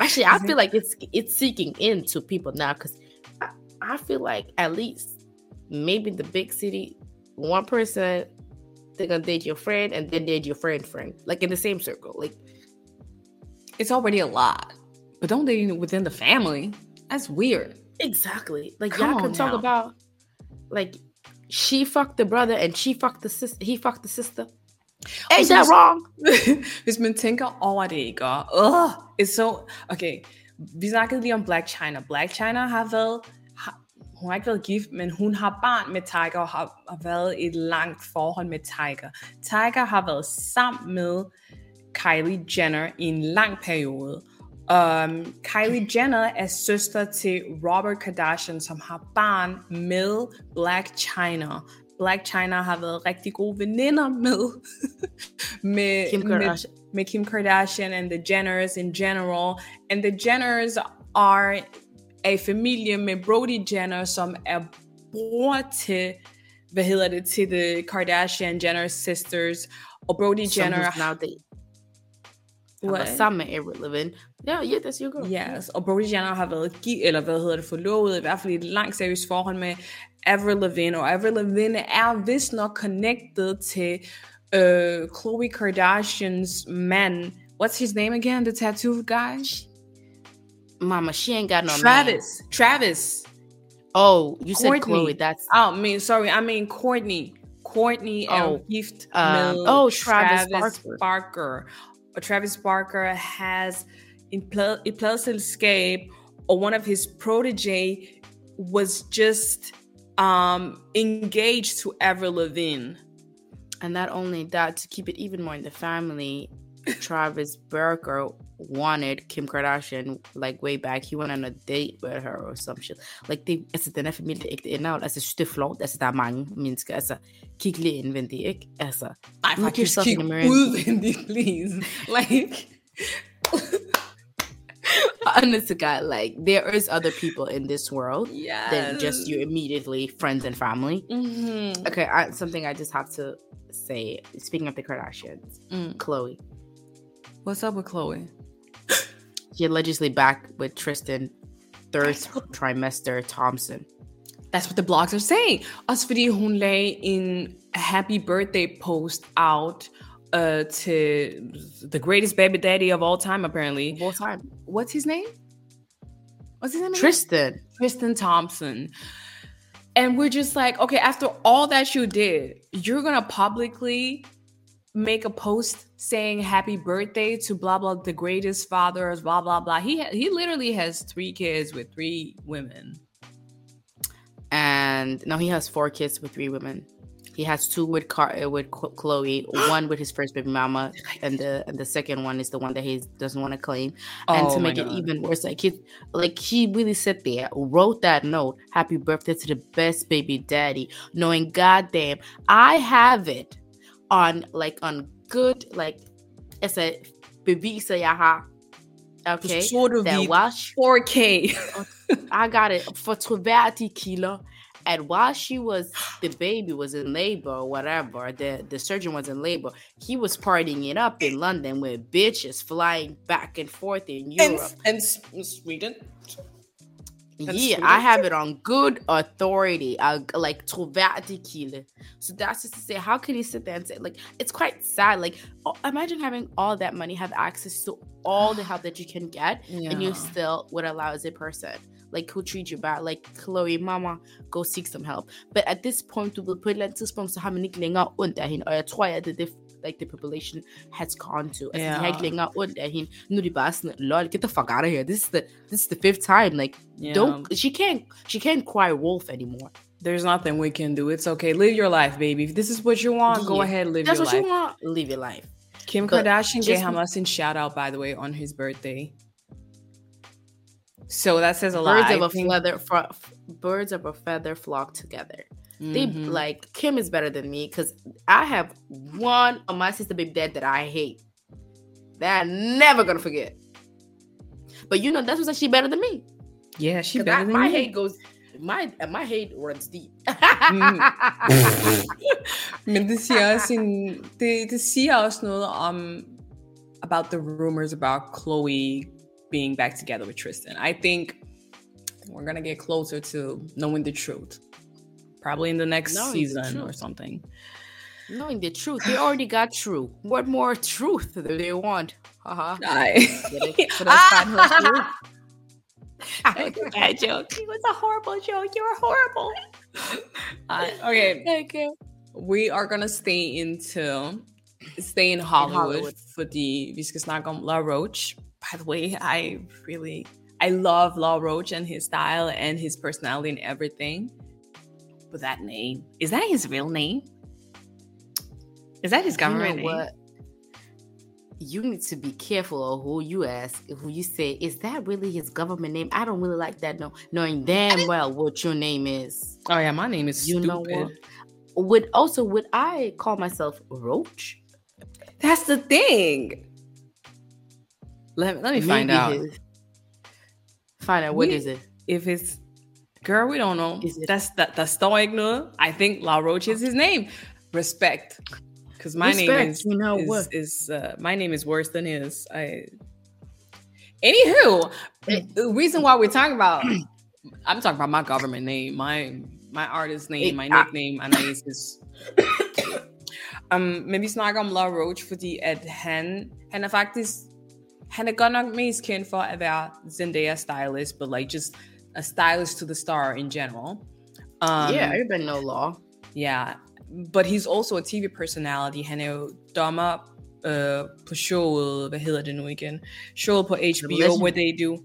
Actually, I feel like it's it's seeking into people now because I, I feel like at least maybe the big city, one person they're gonna date your friend and then date your friend friend, like in the same circle. Like it's already a lot, but don't date within the family. That's weird. Exactly. Like Come y'all can talk now. about like she fucked the brother and she fucked the sister. He fucked the sister. Oh, Ain't that wrong? Hvis man tænker over det, ikke? It's so... Okay, vi snakkede lige om Blac Chyna. Blac Chyna har været hun har ikke været gift, men hun har barn med Tiger og har, har været i et langt forhold med Tiger. Tiger har været sammen med Kylie Jenner i en lang periode. Um, Kylie Jenner er søster til Robert Kardashian, som har barn med Black China. Black China har været rigtig gode veninder med, med, Kim med, med Kim Kardashian and the Jenners in general. And the Jenners are er i familie med Brody Jenner, som er bror til, hvad hedder det, til The Kardashian Jenner sisters. Og Brody som Jenner... Now they What? sammen med Avril Lavigne. Ja, yeah, yeah, that's your girl. Yes, og Brody Jenner har været givet, eller hvad hedder det, forlovet, i hvert fald i et langt seriøst forhold med Avril Lavigne, og Avril Lavigne er vist nok connected til uh, Khloe Kardashians man. What's his name again? The tattoo guy? Mama, she ain't got no Travis. Man. Travis. Oh, you Courtney. said Khloe. That's oh, I mean, sorry, I mean Courtney. Courtney oh, Gift uh, Oh, Travis, Travis Barker. Barker. Travis Barker has in plus Escape, or one of his protege was just um engaged to Avril Lavigne. And not only that, to keep it even more in the family, Travis Barker wanted Kim Kardashian like way back. He went on a date with her or some shit. Like det, altså den er familie ægte indavl. Altså det er flot. Altså der er mange mennesker. Altså kig lige indvendigt, ikke? Altså. Nej, faktisk kig udvendigt, please. Like. honest to God, like there is other people in this world yes. than just you immediately friends and family. Mm-hmm. Okay, I, something I just have to say. Speaking of the Kardashians, mm. What's up with Khloe? she allegedly back with Tristan third trimester Thompson. That's what the blogs are saying. Også fordi hun lagde en happy birthday post out uh, to the greatest baby daddy of all time, apparently. Of all time. What's his name? What's his name? Tristan. Again? Tristan Thompson. And we're just like, okay, after all that you did, you're gonna publicly make a post saying happy birthday to blah blah the greatest fathers blah blah blah. He he literally has three kids with three women. And now he has four kids with three women. He has two with Car- uh, with Khloe, one with his first baby mama, and the and the second one is the one that he doesn't want to claim. And oh to make it even worse, like he like he really sat there, wrote that note, "Happy birthday to the best baby daddy," knowing goddamn I have it on like on good like altså beviser jeg har. Okay. Sort of Welsh 4K. I got it for troværdige kilder And while she was the baby was in labor or whatever, the, the surgeon was in labor, he was partying it up in London with bitches flying back and forth in Europe. And, and Sweden. Yeah, I have it on good authority. I like trovärdig So that's just to say, how can you sit there and say, like, it's quite sad. Like, oh, imagine having all that money, have access to all the help that you can get, yeah. and you still would allow as a person like who treat you bad, like Khloe, Mama, go seek some help. But at this point, du ved, på et eller andet tidspunkt, så har man ikke længere ondt af hende, og jeg tror, at det er det, like the population has gone to. Yeah. de har ikke længere ondt af hende. Nu de bare sådan, lol, get the fuck out of here. This is the, this is the fifth time. Like, yeah. don't, she can't, she can't cry wolf anymore. There's nothing we can do. It's okay. Live your life, baby. If this is what you want, yeah. go ahead, live That's your life. That's what you want. Live your life. Kim but Kardashian gave him a shout out, by the way, on his birthday. So that says a lot. Birds of a feather, birds of a feather flock together. Mm-hmm. They like Kim is better than me because I have one of my sister baby dad that I hate. That I'm never gonna forget. But you know that's what's actually better than me. Yeah, she better I, than my me. hate goes my my hate runs deep. mm. Men det siger også en, det, det siger også noget om about the rumors about Khloe being back together with Tristan. I think we're gonna get closer to knowing the truth. Probably in the next knowing season the or something. Knowing the truth. They already got truth. What more truth do they want? Haha. Uh-huh. I, bad joke. It was a horrible joke. You're horrible. Uh, okay. Okay. We are gonna stay into stay in Hollywood, in Hollywood. the vi skal snakke om Law Roach by the way, I really I love Law Roach and his style and his personality and everything. But that name is that his real name? Is that his government you know name? What? You need to be careful of who you ask, who you say, is that really his government name? I don't really like that, no, knowing damn well what your name is. Oh yeah, my name is you stupid. Know what? Would also would I call myself Roach? That's the thing. Let, let me find out. His, find out what we, is it? If it's girl, we don't know. Is? That's that that's stoic no. I think Law Roach is his name. Respect. Because my Respect, name is you know is, what? is uh, my name is worse than his. I Anywho, the reason why we're talking about I'm talking about my government name, my my artist name, my nickname, and I is is um, men vi snakker om Law Roach, fordi at han, han er faktisk han er godt nok mest kendt for at være Zendaya stylist, but like just a stylist to the star in general. Um, yeah, everybody know Law. Yeah, but he's also a TV personality. Han er jo dommer uh, på showet, hvad hedder det nu igen? Showet på HBO, where they do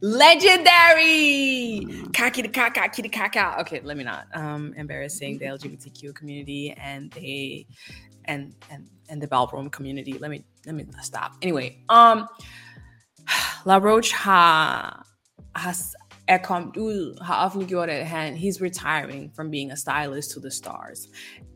legendary kaki the kaka kitty kaka okay let me not um embarrassing the lgbtq community and they and and and the ballroom community let me let me stop anyway um Law Roach har, has er kommet ud, har offentliggjort, at han, he's retiring from being a stylist to the stars.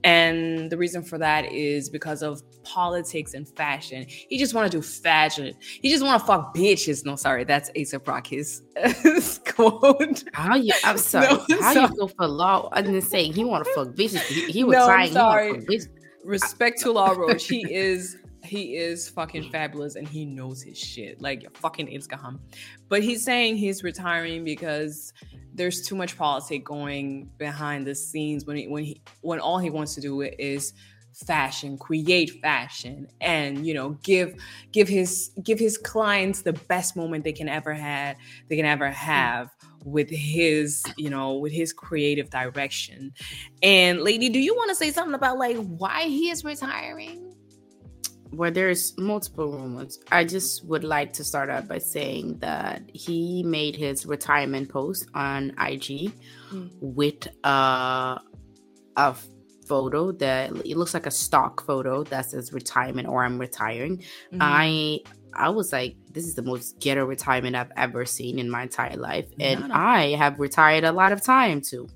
And the reason for that is because of politics and fashion. He just want to do fashion. He just want to fuck bitches. No, sorry, that's A$AP Rocky's quote. How you? I'm sorry. No, How sorry. you go for law? I didn't say he want to fuck bitches. He, he was no, trying. Sorry. Respect to Law Roach. He is he is fucking fabulous and he knows his shit. Like fucking Ilskaham. But he's saying he's retiring because there's too much politics going behind the scenes when he when he when all he wants to do is fashion create fashion and you know give give his give his clients the best moment they can ever had they can ever have with his you know with his creative direction and lady do you want to say something about like why he is retiring where there's multiple rumors, I just would like to start out by saying that he made his retirement post on IG mm. with uh, a photo that it looks like a stock photo that says retirement or I'm retiring. Mm-hmm. I I was like, this is the most ghetto retirement I've ever seen in my entire life, and I have retired a lot of time too.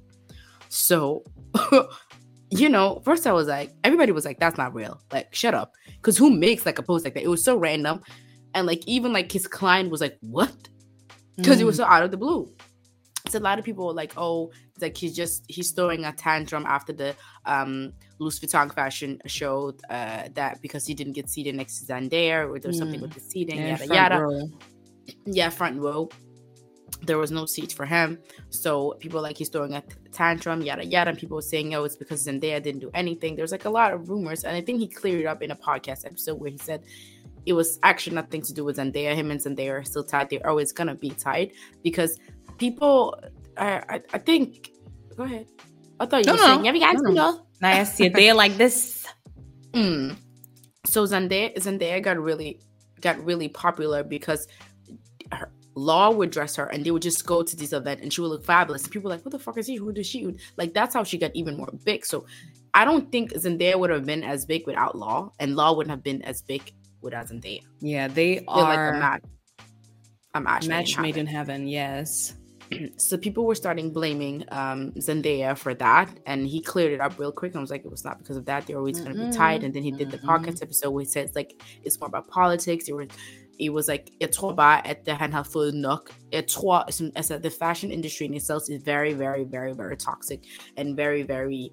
So you know, first I was like, everybody was like, that's not real. Like, shut up. Because who makes like a post like that? It was so random. And like, even like his client was like, what? Because mm. it was mm. so out of the blue. So a lot of people were like, oh, like he's just he's throwing a tantrum after the um Louis Vuitton fashion show uh, that because he didn't get seated next to Zendaya or there's mm. something with the seating, yeah, yada yada. Row. Yeah, front row. There was no seats for him, so people like he's throwing a tantrum, yada yada. And people were saying, "Oh, it's because Zendaya didn't do anything." There's like a lot of rumors, and I think he cleared it up in a podcast episode where he said it was actually nothing to do with Zendaya. Him and Zendaya are still tied. They're always gonna be tied because people. I I, I think. Go ahead. I thought you no, were no. saying, "Yeah, guys no, no. Now I see they like this. Mm. So Zendaya Zendaya got really got really popular because her, Law would dress her and they would just go to this event and she would look fabulous. And people were like, what the fuck is he? Who does she? Like that's how she got even more big. So I don't think Zendaya would have been as big without Law, and Law wouldn't have been as big without Zendaya. Yeah, they They're are like a match. A match, match made in heaven. Yes. so people were starting blaming um, Zendaya for that, and he cleared it up real quick. I was like, it was not because of that. They're always mm-hmm. going to be tied. And then he did the mm-hmm. podcast episode where he says like it's more about politics. It was, it was like jeg tror bare at han har fået nok. Jeg tror som, altså the fashion industry in itself is very very very very toxic and very very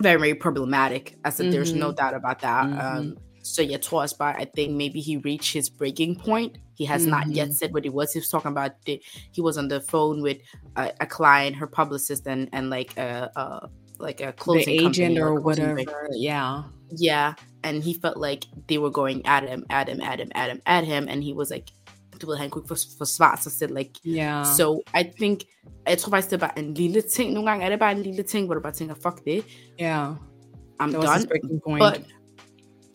very very problematic. I said mm-hmm. there's no mm-hmm. doubt about that. Um, mm-hmm. so yeah, towards by I think maybe he reached his breaking point. He has mm-hmm. not yet mm-hmm. said what it was. He was talking about the, he was on the phone with a, a client, her publicist, and and like a, a like a closing the agent or whatever. Yeah, yeah. And he felt like they were going at him, at him, at him, at him, at him, and he was like, du ved, han kunne ikke forsvare sig selv. Like, yeah. So I think, jeg tror faktisk, det er bare en lille ting. Nogle gange er det bare en lille ting, hvor du bare tænker, fuck det. Yeah. I'm done. But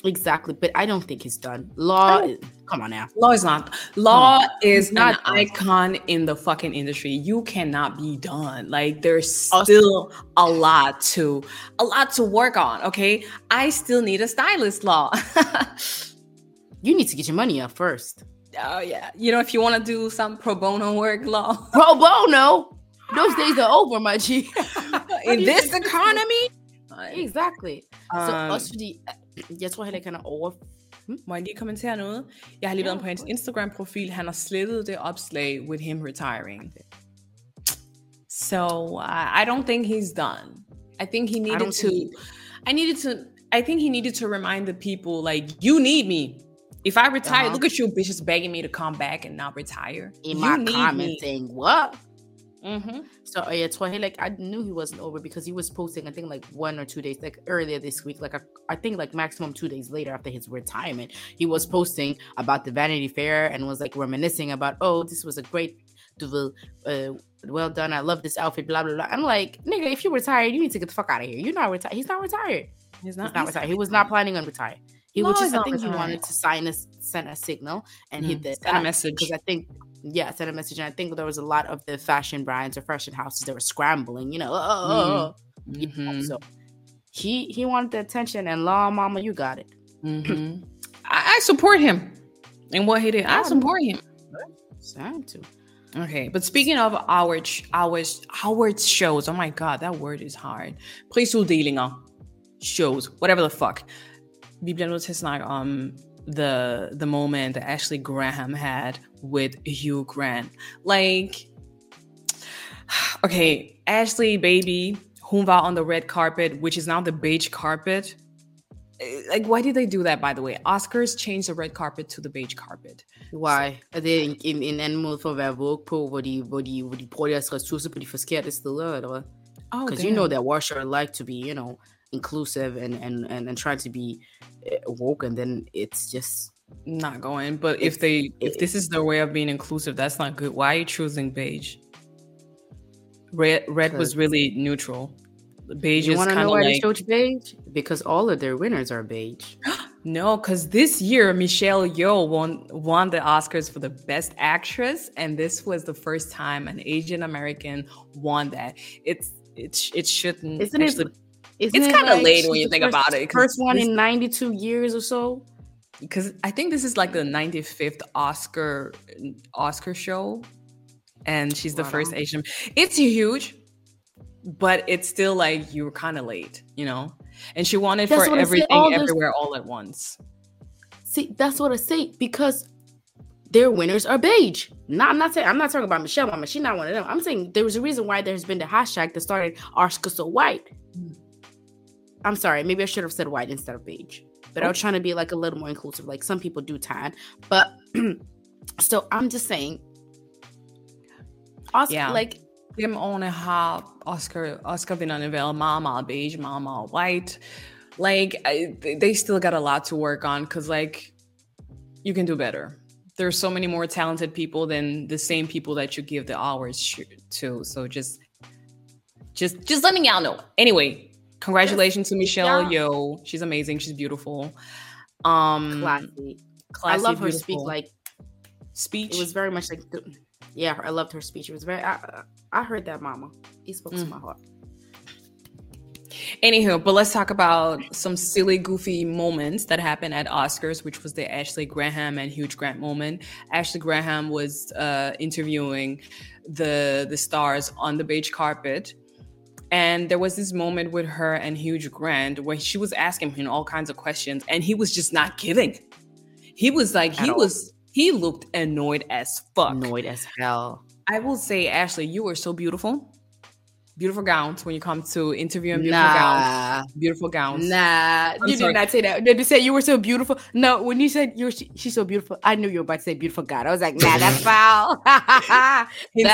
Exactly, but I don't think he's done. Law, is, come on now. Law is not. Law is not an icon in the fucking industry. You cannot be done. Like there's still a lot to a lot to work on. Okay, I still need a stylist. Law. you need to get your money up first. Oh yeah, you know if you want to do some pro bono work, law. Pro bono. Those days are over, my G. in this economy. Exactly. Um, so også fordi Jeg tror heller ikke, han er over... Hmm? Må jeg lige kommentere noget? Jeg har lige været på hans Instagram-profil. Han har slettet det opslag with him retiring. So uh, I don't think he's done. I think he needed to. I needed to. I think he needed to remind the people like you need me. If I retire, uh-huh. look at you bitches begging me to come back and not retire. In you my comment saying what? Mm-hmm. So uh, yeah, Twahilek, I knew he wasn't over because he was posting, I think like one or two days, like earlier this week, like a, I think like maximum two days later after his retirement, he was posting about the Vanity Fair and was like reminiscing about, oh, this was a great, uh, well done. I love this outfit, blah blah blah. I'm like, nigga, if you retired, you need to get the fuck out of here. You're not retired. He's not retired. He's not, he's not he's retired. He was not planning on retiring. He no, was just, I think retired. he wanted to sign a send a signal and mm, hit the send a message because I think yeah, sent a message. And I think there was a lot of the fashion brands or fashion houses that were scrambling, you know. Oh, mm-hmm. so he he wanted the attention, and law, mama, you got it. Mm-hmm. I, I, support him and what he did. I support him. Sad to. Okay, but speaking of our our our shows, oh my god, that word is hard. Prisudelinger, shows, whatever the fuck. Vi bliver nødt til at snakke om the the moment that Ashley Graham had with Hugh Grant. Like, okay, Ashley, baby, Humva on the red carpet, which is now the beige carpet. Like, why did they do that, by the way? Oscars changed the red carpet to the beige carpet. Why? Er det en, en, en anden måde for at være woke på, hvor de, hvor de, hvor de bruger deres ressourcer på de forkerte steder, eller hvad? Oh, Because you know that Washer like to be, you know, inclusive and and and, and trying to be eh, woke and then it's just not going. But if they if this is their way of being inclusive that's not good. Why are you choosing beige? Red red was really neutral. Beige you want to know why like, they chose beige? Because all of their winners are beige. No because this year michelle yeoh won won the oscars for the best actress and this was the first time an asian american won that. It's it, it shouldn't isn't actually, it isn't it's kind of like late when you think first, about it. First one in 92 years or so. Because I think this is like the 95th Oscar Oscar show, and she's the wow. first Asian. It's huge, but it's still like you were kind of late, you know. And she wanted for everything, all everywhere, all at once. See, that's what I say because their winners are beige. Not, I'm not saying I'm not talking about Michelle Mama. She's not one of them. I'm saying there was a reason why there's been the hashtag that started Oscar so white. I'm sorry, maybe I should have said white instead of beige. But I was trying to be like a little more inclusive. Like some people do tan, but so I'm just saying. Oscar, Ja. like Dem årene har Oscar, været meget, meget beige, meget white. Like, I, they still got a lot to work on because, like, you can do better. There's so many more talented people than the same people that you give the hours to. So just, just, just letting y'all know. Anyway, congratulations to Michelle Yeah. Yeoh. She's amazing. She's beautiful. Um, classy. I classy, love her speak. beautiful. Like speech. it was very much like, the, yeah, I loved her speech. It was very. I, I heard that, Mama. He spoke to Mm. my heart. Anywho, but let's talk about some silly, goofy moments that happened at Oscars, which was the Ashley Graham and Hugh Grant moment. Ashley Graham was uh, interviewing the the stars on the beige carpet, and there was this moment with her and Hugh Grant where she was asking him all kinds of questions, and he was just not giving. He was like, At he all. was he looked annoyed as fuck. Annoyed as hell. I will say, Ashley, you were so beautiful. Beautiful gowns when you come to interviewing beautiful Nah. gowns. Beautiful gowns. Nah, you sorry. did not say that. Did you say you were so beautiful? No, when you said you're she, she's so beautiful, I knew you were about to say beautiful God. I was like, nah, that's foul. That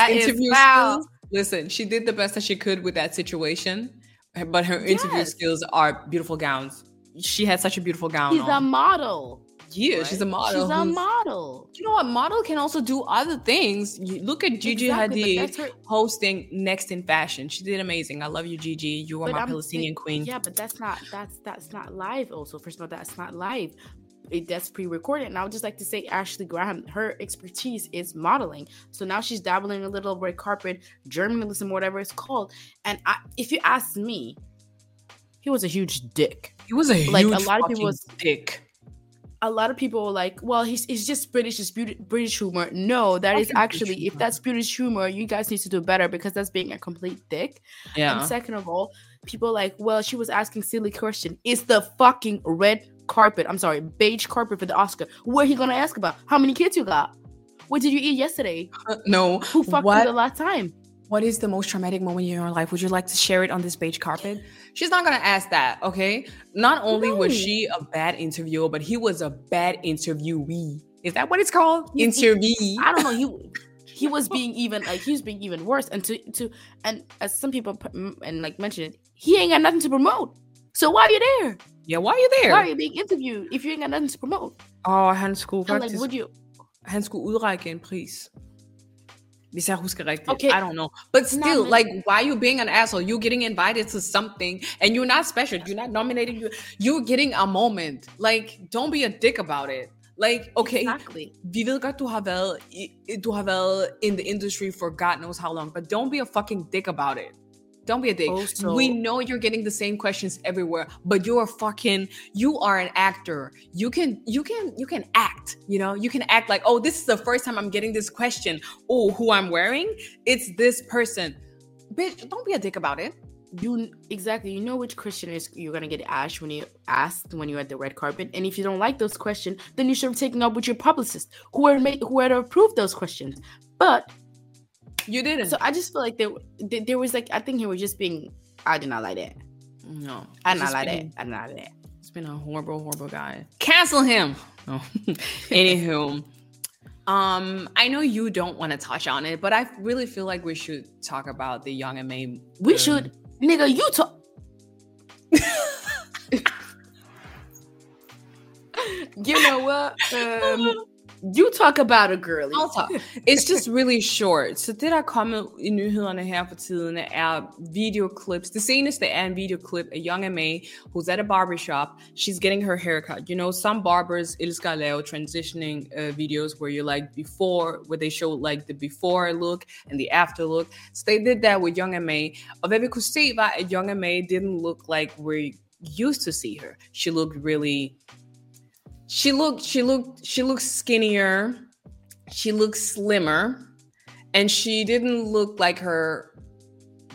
is interview foul. skills. Listen, she did the best that she could with that situation, but her interview Yes. skills are beautiful gowns. She had such a beautiful gown. She's a model. yeah, she's a model. She's a model. You know what? Model can also do other things. You look at Gigi Exactly, Hadid her- hosting Next in Fashion. She did amazing. I love you, Gigi. You are But my I'm Palestinian saying- queen. Yeah, but that's not that's that's not live. Also, first of all, that's not live. It, that's pre-recorded. And I would just like to say, Ashley Graham, her expertise is modeling. So now she's dabbling a little red carpet journalism, whatever it's called. And I, if you ask me, he was a huge dick. He was a Like, a lot of people was- dick. a lot of people were like, well, he's, he's just British, it's British humor. No, that is actually, if that's British humor, you guys need to do better because that's being a complete dick. Yeah. And second of all, people like, well, she was asking silly question. It's the fucking red carpet. I'm sorry, beige carpet for the Oscar. What are he gonna ask about? How many kids you got? What did you eat yesterday? no. Who fucked what, you the last time? what is the most traumatic moment in your life? Would you like to share it on this beige carpet? She's not gonna ask that, okay? Not only was she a bad interviewer, but he was a bad interviewee. Is that what it's called? He- he- Interviewee. I don't know. He he was being even like he was being even worse. And to to and as some people p- m- and like mentioned, he ain't got nothing to promote. So why are you there? Ja, why are you there? Why are you being interviewed if you ain't got nothing to promote? Og han skulle like, faktisk, would you? han skulle udrække en pris. Hvis jeg husker rigtigt. Okay. I don't know. But still, men- like, why are you being an asshole? You're getting invited to something and you're not special. You're not nominated. You, you're getting a moment. Like, don't be a dick about it. Like, okay, Exactly. vi ved godt, du har været, du har været in the industry for God knows how long, but don't be a fucking dick about it. Don't be a dick. Oh, also- we know you're getting the same questions everywhere, but you're fucking you are an actor. You can you can you can act, you know? You can act like, "Oh, this is the first time I'm getting this question. Oh, who I'm wearing? It's this person." Bitch, don't be a dick about it. You exactly. You know which question is you're gonna get asked when you asked when you're at the red carpet, and if you don't like those questions, then you should have taken up with your publicist who are made who had approved those questions. But You didn't. so I just feel like there there, there was like I think he was just being I did not like that. no. I did not like been- that. I did not like that. It's been a horrible, horrible guy. Cancel him. No. Anywho, um, I know you don't want to touch on it, but I really feel like we should talk about the young and May. We um, should, nigga. You talk. you know what? Um, you talk about a girlie. I'll talk. It's just really short. Så det, der er kommet i nyhederne her for tiden, er videoclips. Det seneste er en videoclip af Young M.A., who's at a barbershop. She's getting her haircut. You know, some barbers elsker at lave transitioning uh, videos where you're like before, where they show like the before look and the after look. So they did that with Young M.A. Og hvad vi kunne se var, at Young M.A. didn't look like we used to see her. She looked really she looked she looked she looked skinnier she looked slimmer and she didn't look like her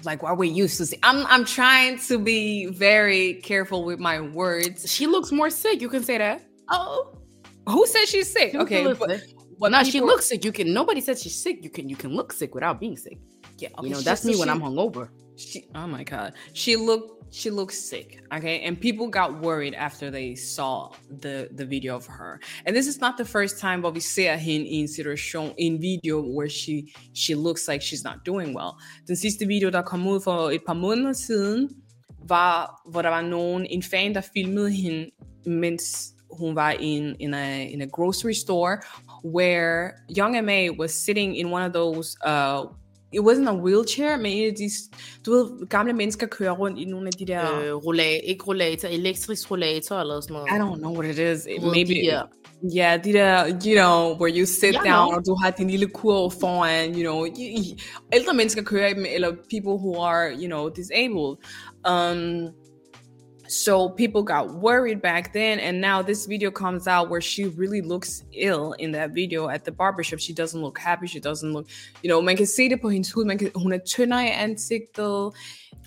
like what we used to see i'm i'm trying to be very careful with my words She looks more sick. You can say that. oh who said she's sick She okay but. Well, now she looks sick. You can. Nobody said she's sick. You can. You can look sick without being sick. Yeah, okay, you know that's me when I'm hungover. She, oh my god, she looked she looks sick okay? And people got worried after they saw the the video of her. And this is not the first time hvor vi ser hende i en situation i en video where she she looks like she's not doing well. Den sidste video der kom ud for et par måneder siden var hvor der var nogen en fan der filmede hende mens hun var in in a in a grocery store where Young M.A. was sitting in one of those uh it wasn't a wheelchair, men en af de, du ved, gamle mennesker kører rundt i nogle af de der... Øh, rollator, ikke rollator, elektrisk rollator eller sådan noget. I don't know what it is. It, maybe... De der. Yeah, de der, you know, where you sit yeah, down, no. og du har din lille kurv foran, you know, ældre mennesker kører i dem, eller people who are, you know, disabled. Um, So people got worried back then, and now this video comes out where she really looks ill in that video at the barbershop. She doesn't look happy. She doesn't look, you know, man kan se det på hendes hud. Man kan, hun er tyndere i ansigtet.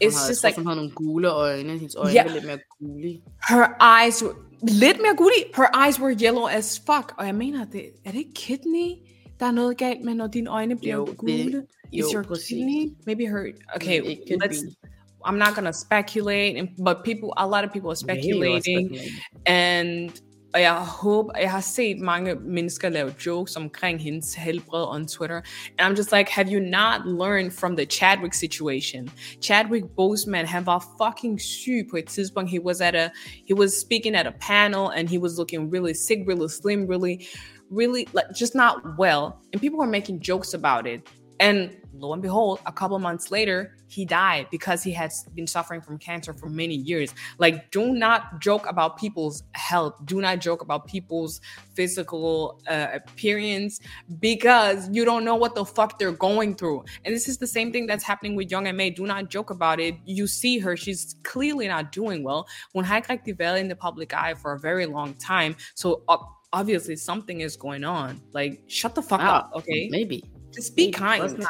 It's just like... Hun har nogle gule øjne. Hendes øjne yeah, lidt mere gule. Her eyes, were, lidt mere gule. Her eyes were yellow as fuck. Og jeg mener, det, er det kidney? Der er noget galt med, når dine øjne bliver jo, gule. Det, jo, Is your kidney? Maybe her. Okay, let's... Be. I'm not gonna speculate, and, but people, a lot of people are speculating, speculating. and og jeg håber, jeg har set mange mennesker lave jokes omkring hendes helbred on Twitter, and I'm just like, have you not learned from the Chadwick situation? Chadwick Boseman, han var fucking syg på et tidspunkt. He was at a, he was speaking at a panel, and he was looking really sick, really slim, really, really like just not well, and people were making jokes about it. And lo and behold, a couple months later, he died because he has been suffering from cancer for many years. Like, do not joke about people's health. Do not joke about people's physical uh, appearance because you don't know what the fuck they're going through. And this is the same thing that's happening with Young and May. Do not joke about it. You see her, she's clearly not doing well. When har ikke in the public eye for a very long time. So, uh, obviously, something is going on. Like, shut the fuck up, okay? Maybe. Just be kind.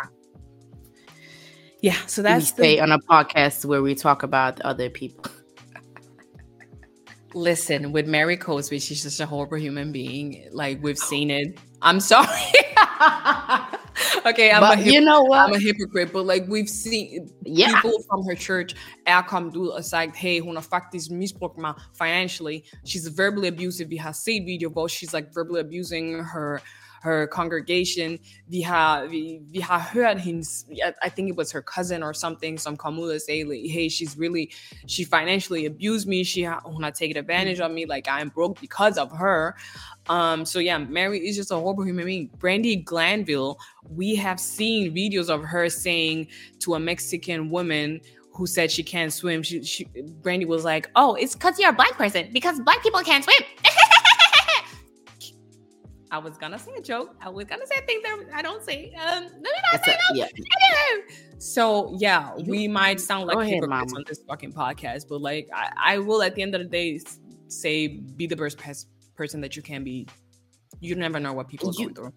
Yeah, so that's we the, on a podcast where we talk about other people. Listen, with Mary Cosby, she's just a horrible human being. Like we've oh. seen it. I'm sorry. okay, I'm but a you know what? I'm a hypocrite, but like we've seen yeah. people from her church kommet ud og sagt, hey, hun har faktisk misbrugt mig financially. She's verbally abusive. Vi har set video hvor she's like verbally abusing her her congregation. Vi har, vi, I think it was her cousin or something, som kom ud og sagde, like, hey, she's really, she financially abused me. She, hun har taken advantage of me. Like, I'm broke because of her. Um, so yeah, Mary is just a horrible human being. Brandi Glanville, we have seen videos of her saying to a Mexican woman who said she can't swim. She, she Brandy was like, "Oh, it's because you're a black person because black people can't swim." I was gonna say a joke. I was gonna say a thing that I don't say. Um, let me not say a, yeah. So yeah, you, we might sound like hypocrites on this fucking podcast, but like I, I, will at the end of the day say be the best person that you can be. You never know what people are you, going through.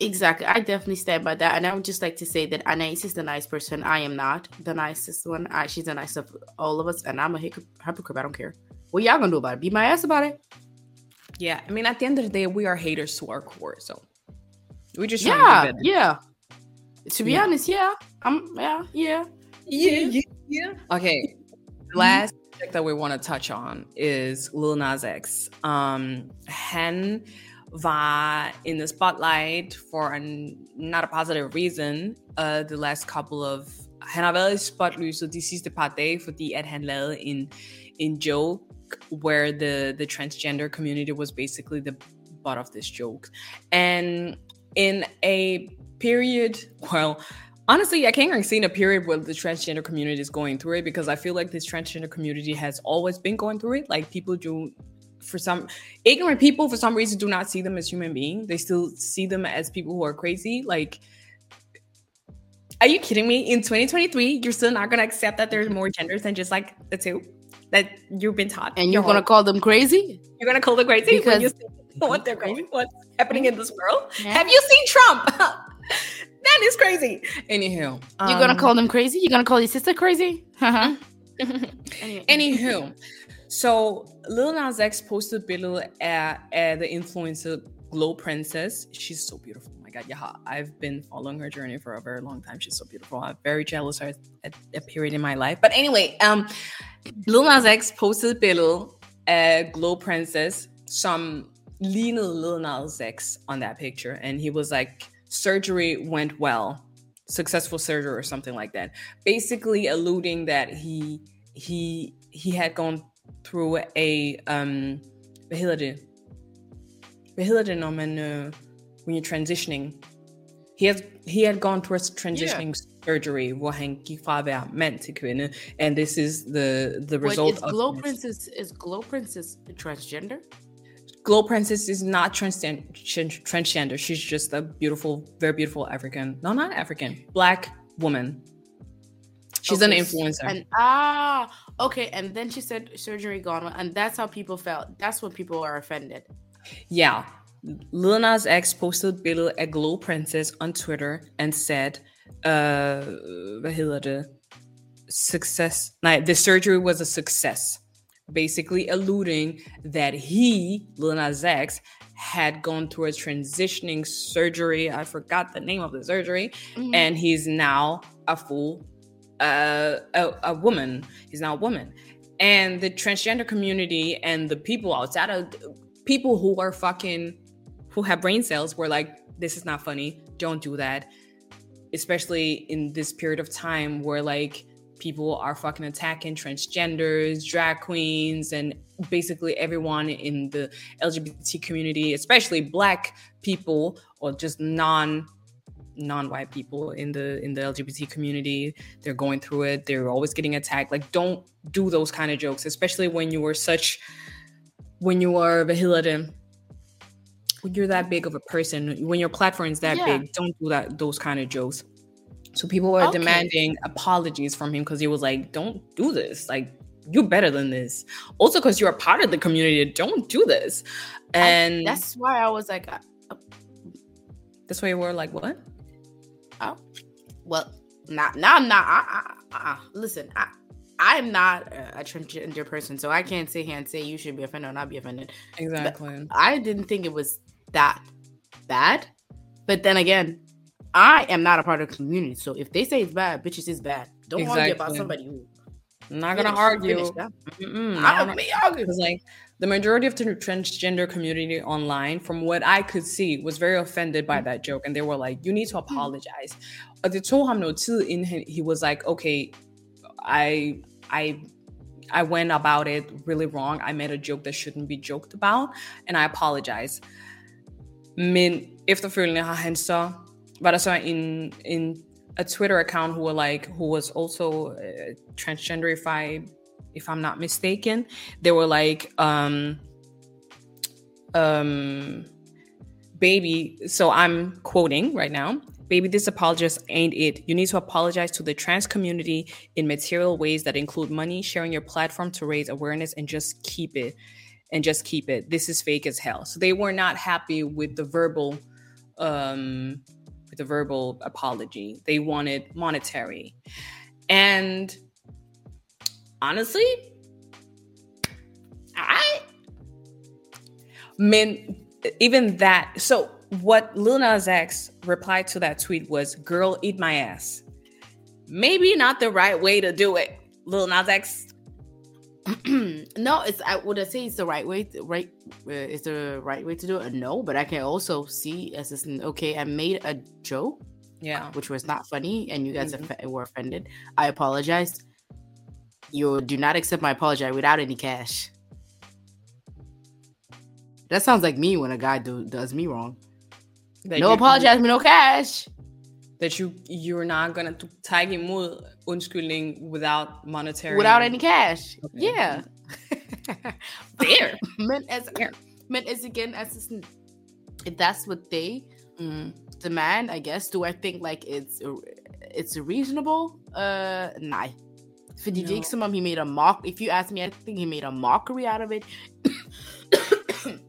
Exactly. I definitely stand by that. And I would just like to say that Anais is the nice person. I am not the nicest one. I, she's the nicest of all of us. And I'm a hypocrite. I don't care. What y'all gonna do about it? Beat my ass about it? Yeah, I mean, at the end of the day, we are haters to our core, so we just yeah, yeah. To be yeah. honest, yeah, I'm yeah, yeah, yeah, yeah. yeah. Okay, last subject that we want to touch on is Lil Nas X. Um, han var in the spotlight for an, not a positive reason. Uh, the last couple of han har været i spotlyset de sidste par dage, fordi at han lavede en en joke where the the transgender community was basically the butt of this joke. And in a period well honestly i can't even see in a period where the transgender community is going through it because i feel like this transgender community has always been going through it. Like people do for some ignorant people for some reason do not see them as human beings. They still see them as people who are crazy. Like are you kidding me? In 2023 you're still not going to accept that there's more genders than just like the two that you've been taught. And you're going to call them crazy? You're going to call them crazy because you see what they're going, what's happening in this world. Yeah. Have you seen Trump? that is crazy. Anywho, um, you're going to call them crazy? You're going to call your sister crazy? Uh-huh. Anywho, so Lil Nas X posted billede af, af The Influencer Glow Princess. She's so beautiful. God, yeah. I've been following her journey for a very long time. She's so beautiful. I'm very jealous of her at a period in my life. But anyway, um, Lil Nas X posted billede af Glow Princess, som lignede Lil Nas X on that picture. And he was like, surgery went well. Successful surgery or something like that. Basically alluding that he he he had gone through a um hvad hedder det? Hvad uh, when you're transitioning? He has he had gone towards transitioning yeah. surgery hvor han gik fra at være mand and this is the the result Wait, is Glow of Princess is Glow Princess transgender? Glow Princess is not transgender. She's just a beautiful, very beautiful African. No, not African. Black woman. She's okay. an influencer. And ah, okay. And then she said surgery gone, and that's how people felt. That's when people are offended. Yeah. Lil Nas X posted billede af Glow Princess on Twitter and said, uh, hvad hedder det? Success. Nej, the surgery was a success. Basically alluding that he, Lil Nas X, had gone through a transitioning surgery. I forgot the name of the surgery. Mm-hmm. And he's now a full uh, a, a woman. He's now a woman. And the transgender community and the people outside of people who are fucking who have brain cells were like, this is not funny. Don't do that. Especially in this period of time where like people are fucking attacking transgenders, drag queens, and basically everyone in the LGBT community, especially black people or just non non-white people in the in the lgbt community they're going through it they're always getting attacked like don't do those kind of jokes especially when you are such when you are when you're that big of a person when your platform is that yeah. big don't do that those kind of jokes so people were okay. demanding apologies from him because he was like don't do this like you're better than this also because you're a part of the community don't do this and I, that's why i was like uh, that's why you were like what Oh, well, now, now I'm not. I, I, I, listen, I, I'm not a, a transgender person, so I can't sit here and say you should be offended or not be offended. Exactly. But I didn't think it was that bad, but then again, I am not a part of the community. So if they say it's bad, bitches, it's bad. Don't exactly. argue about somebody who. I'm not gonna argue. I don't argue. Because like the majority of the transgender community online, from what I could see, was very offended by that joke, and they were like, "You need to mm-hmm. apologize." Og det tog ham noget tid, inden he, he was like, "Okay, I, I, I went about it really wrong. I made a joke that shouldn't be joked about, and I apologize." Men efterfølgende har han så var der så en en a Twitter account who were like who was also uh, transgenderified if I'm not mistaken. They were like, um, um, baby. So I'm quoting right now. Baby, this apologies ain't it. You need to apologize to the trans community in material ways that include money, sharing your platform to raise awareness, and just keep it. And just keep it. This is fake as hell. So they were not happy with the verbal, um, with the verbal apology. They wanted monetary, and honestly, I mean, even that. So what Lil Nas X replied to that tweet was, "Girl, eat my ass." Maybe not the right way to do it, Lil Nas X. no, it's I would I say it's the right way. To, right, uh, it's the right way to do it. No, but I can also see as this. Okay, I made a joke. Yeah, which was not funny, and you guys mm-hmm. were offended. I apologize you do not accept my apology without any cash. That sounds like me when a guy do, does me wrong. That no apologize, me no cash. That you you're not gonna tag him with undskyldning without monetary without any cash. Okay. Yeah. Fair. men as Fair. men as again as if that's what they mm. demand, I guess. Do I think like it's it's reasonable? Uh, nah. Fordi no. det ikke som om he made a mock. If you ask me, I think he made a mockery out of it.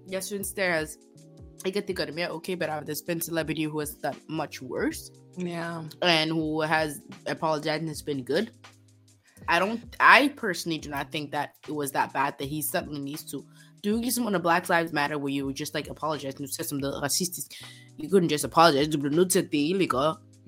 jeg synes, there's ikke at det gør det mere okay, but uh, there's been celebrity who has done much worse. Yeah. And who has apologized and has been good. I don't I personally do not think that it was that bad that he suddenly needs to er ikke ligesom under Black Lives Matter, where you just like apologize, nu ser som noget racistisk. You couldn't just apologize, du bliver nødt til at dele, ikke?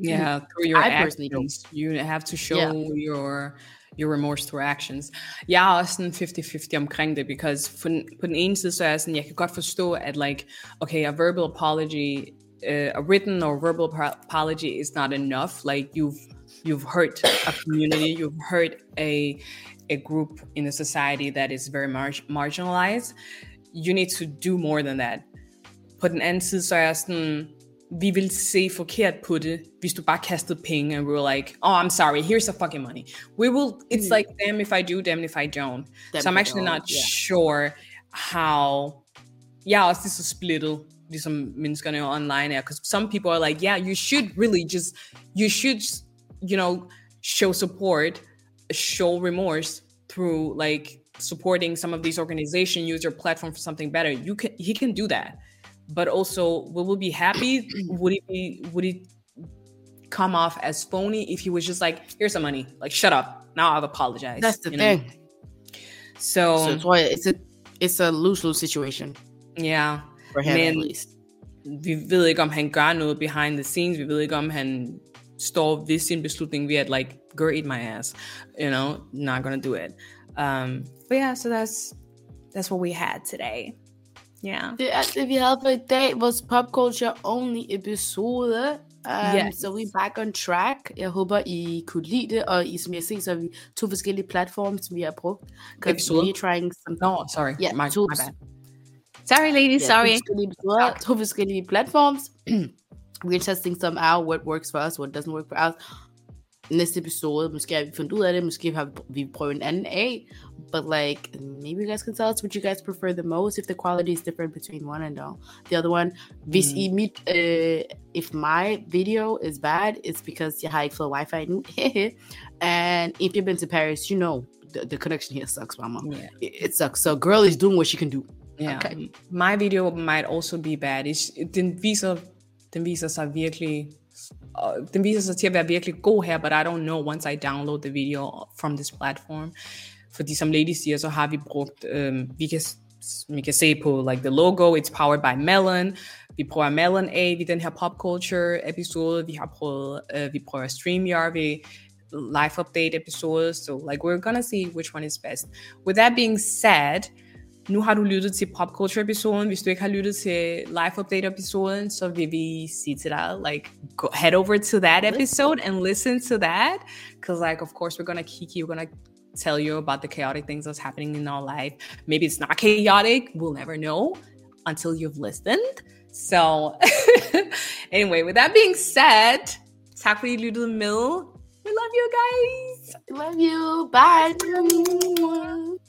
Yeah, through your I actions. You have to show yeah. your your remorse through actions. Jeg er også sådan 50-50 omkring det, because den ene side, så er sådan, jeg kan godt at like, okay, a verbal apology, uh, a written or verbal apology is not enough. Like you've you've hurt a community, you've hurt a a group in a society that is very mar- marginalized. You need to do more than that. På den anden side, så er jeg sådan, vi vil se forkert på det, hvis du bare kastede penge, and we were like, oh, I'm sorry, here's the fucking money. We will, it's mm. like, damn if I do, damn if I don't. Damn so I'm actually not yeah. sure how, jeg er også lige så splittet, ligesom menneskerne online er, because some people are like, yeah, you should really just, you should, you know, show support, show remorse through like supporting some of these organizations, use your platform for something better. You can, he can do that but also will we be happy would it be would it come off as phony if he was just like here's some money like shut up now i've apologized that's the thing know? so, so it's why it's a it's a lose-lose situation yeah for him Men, at least vi ved ikke om han gør noget behind the scenes vi ved ikke om han står ved sin beslutning ved at like girl eat my ass you know not gonna do it um but yeah so that's that's what we had today Yeah. Det er alt det, vi havde for i dag. Vores Pop Culture Only episode. Um, yes. Så so we back on track. Jeg håber, I kunne lide det. Og I, som jeg ser, så har vi to forskellige platforms, vi har brugt. Episode? We're trying some... No, sorry. Yeah, my, to... my bad. Sorry, ladies. Yeah, sorry. To episoder, to forskellige platforms. We're testing some out. What works for us, what doesn't work for us. Næste episode, måske har vi fundet ud af det. Måske har vi prøvet en anden af. but like maybe you guys can tell us what you guys prefer the most if the quality is different between one and all. the other one mm. meet uh, if my video is bad it's because you have flow wi-fi and if you've been to paris you know the, the connection here sucks mama yeah. it, it, sucks so girl is doing what she can do yeah okay. my video might also be bad it's, den viser den viser sig virkelig den viser sig til at være virkelig god her, but I don't know once I download the video from this platform. Fordi som Lady siger, så har vi brugt, øhm, vi, kan, vi kan se på like the logo, it's powered by Melon. Vi prøver Melon af i den her pop culture episode. Vi har prøvet, uh, vi prøver StreamYard live update episode. So like we're gonna see which one is best. With that being said, nu har du lyttet til pop culture episoden. Hvis du ikke har lyttet til live update episoden, så vil vi sige til dig, like, go, head over to that episode and listen to that. Because like, of course, we're gonna kick you, we're gonna tell you about the chaotic things that's happening in our life. Maybe it's not chaotic. We'll never know until you've listened. So, anyway, with that being said, tak fordi I lyttede med. We love you guys. Love you. Bye.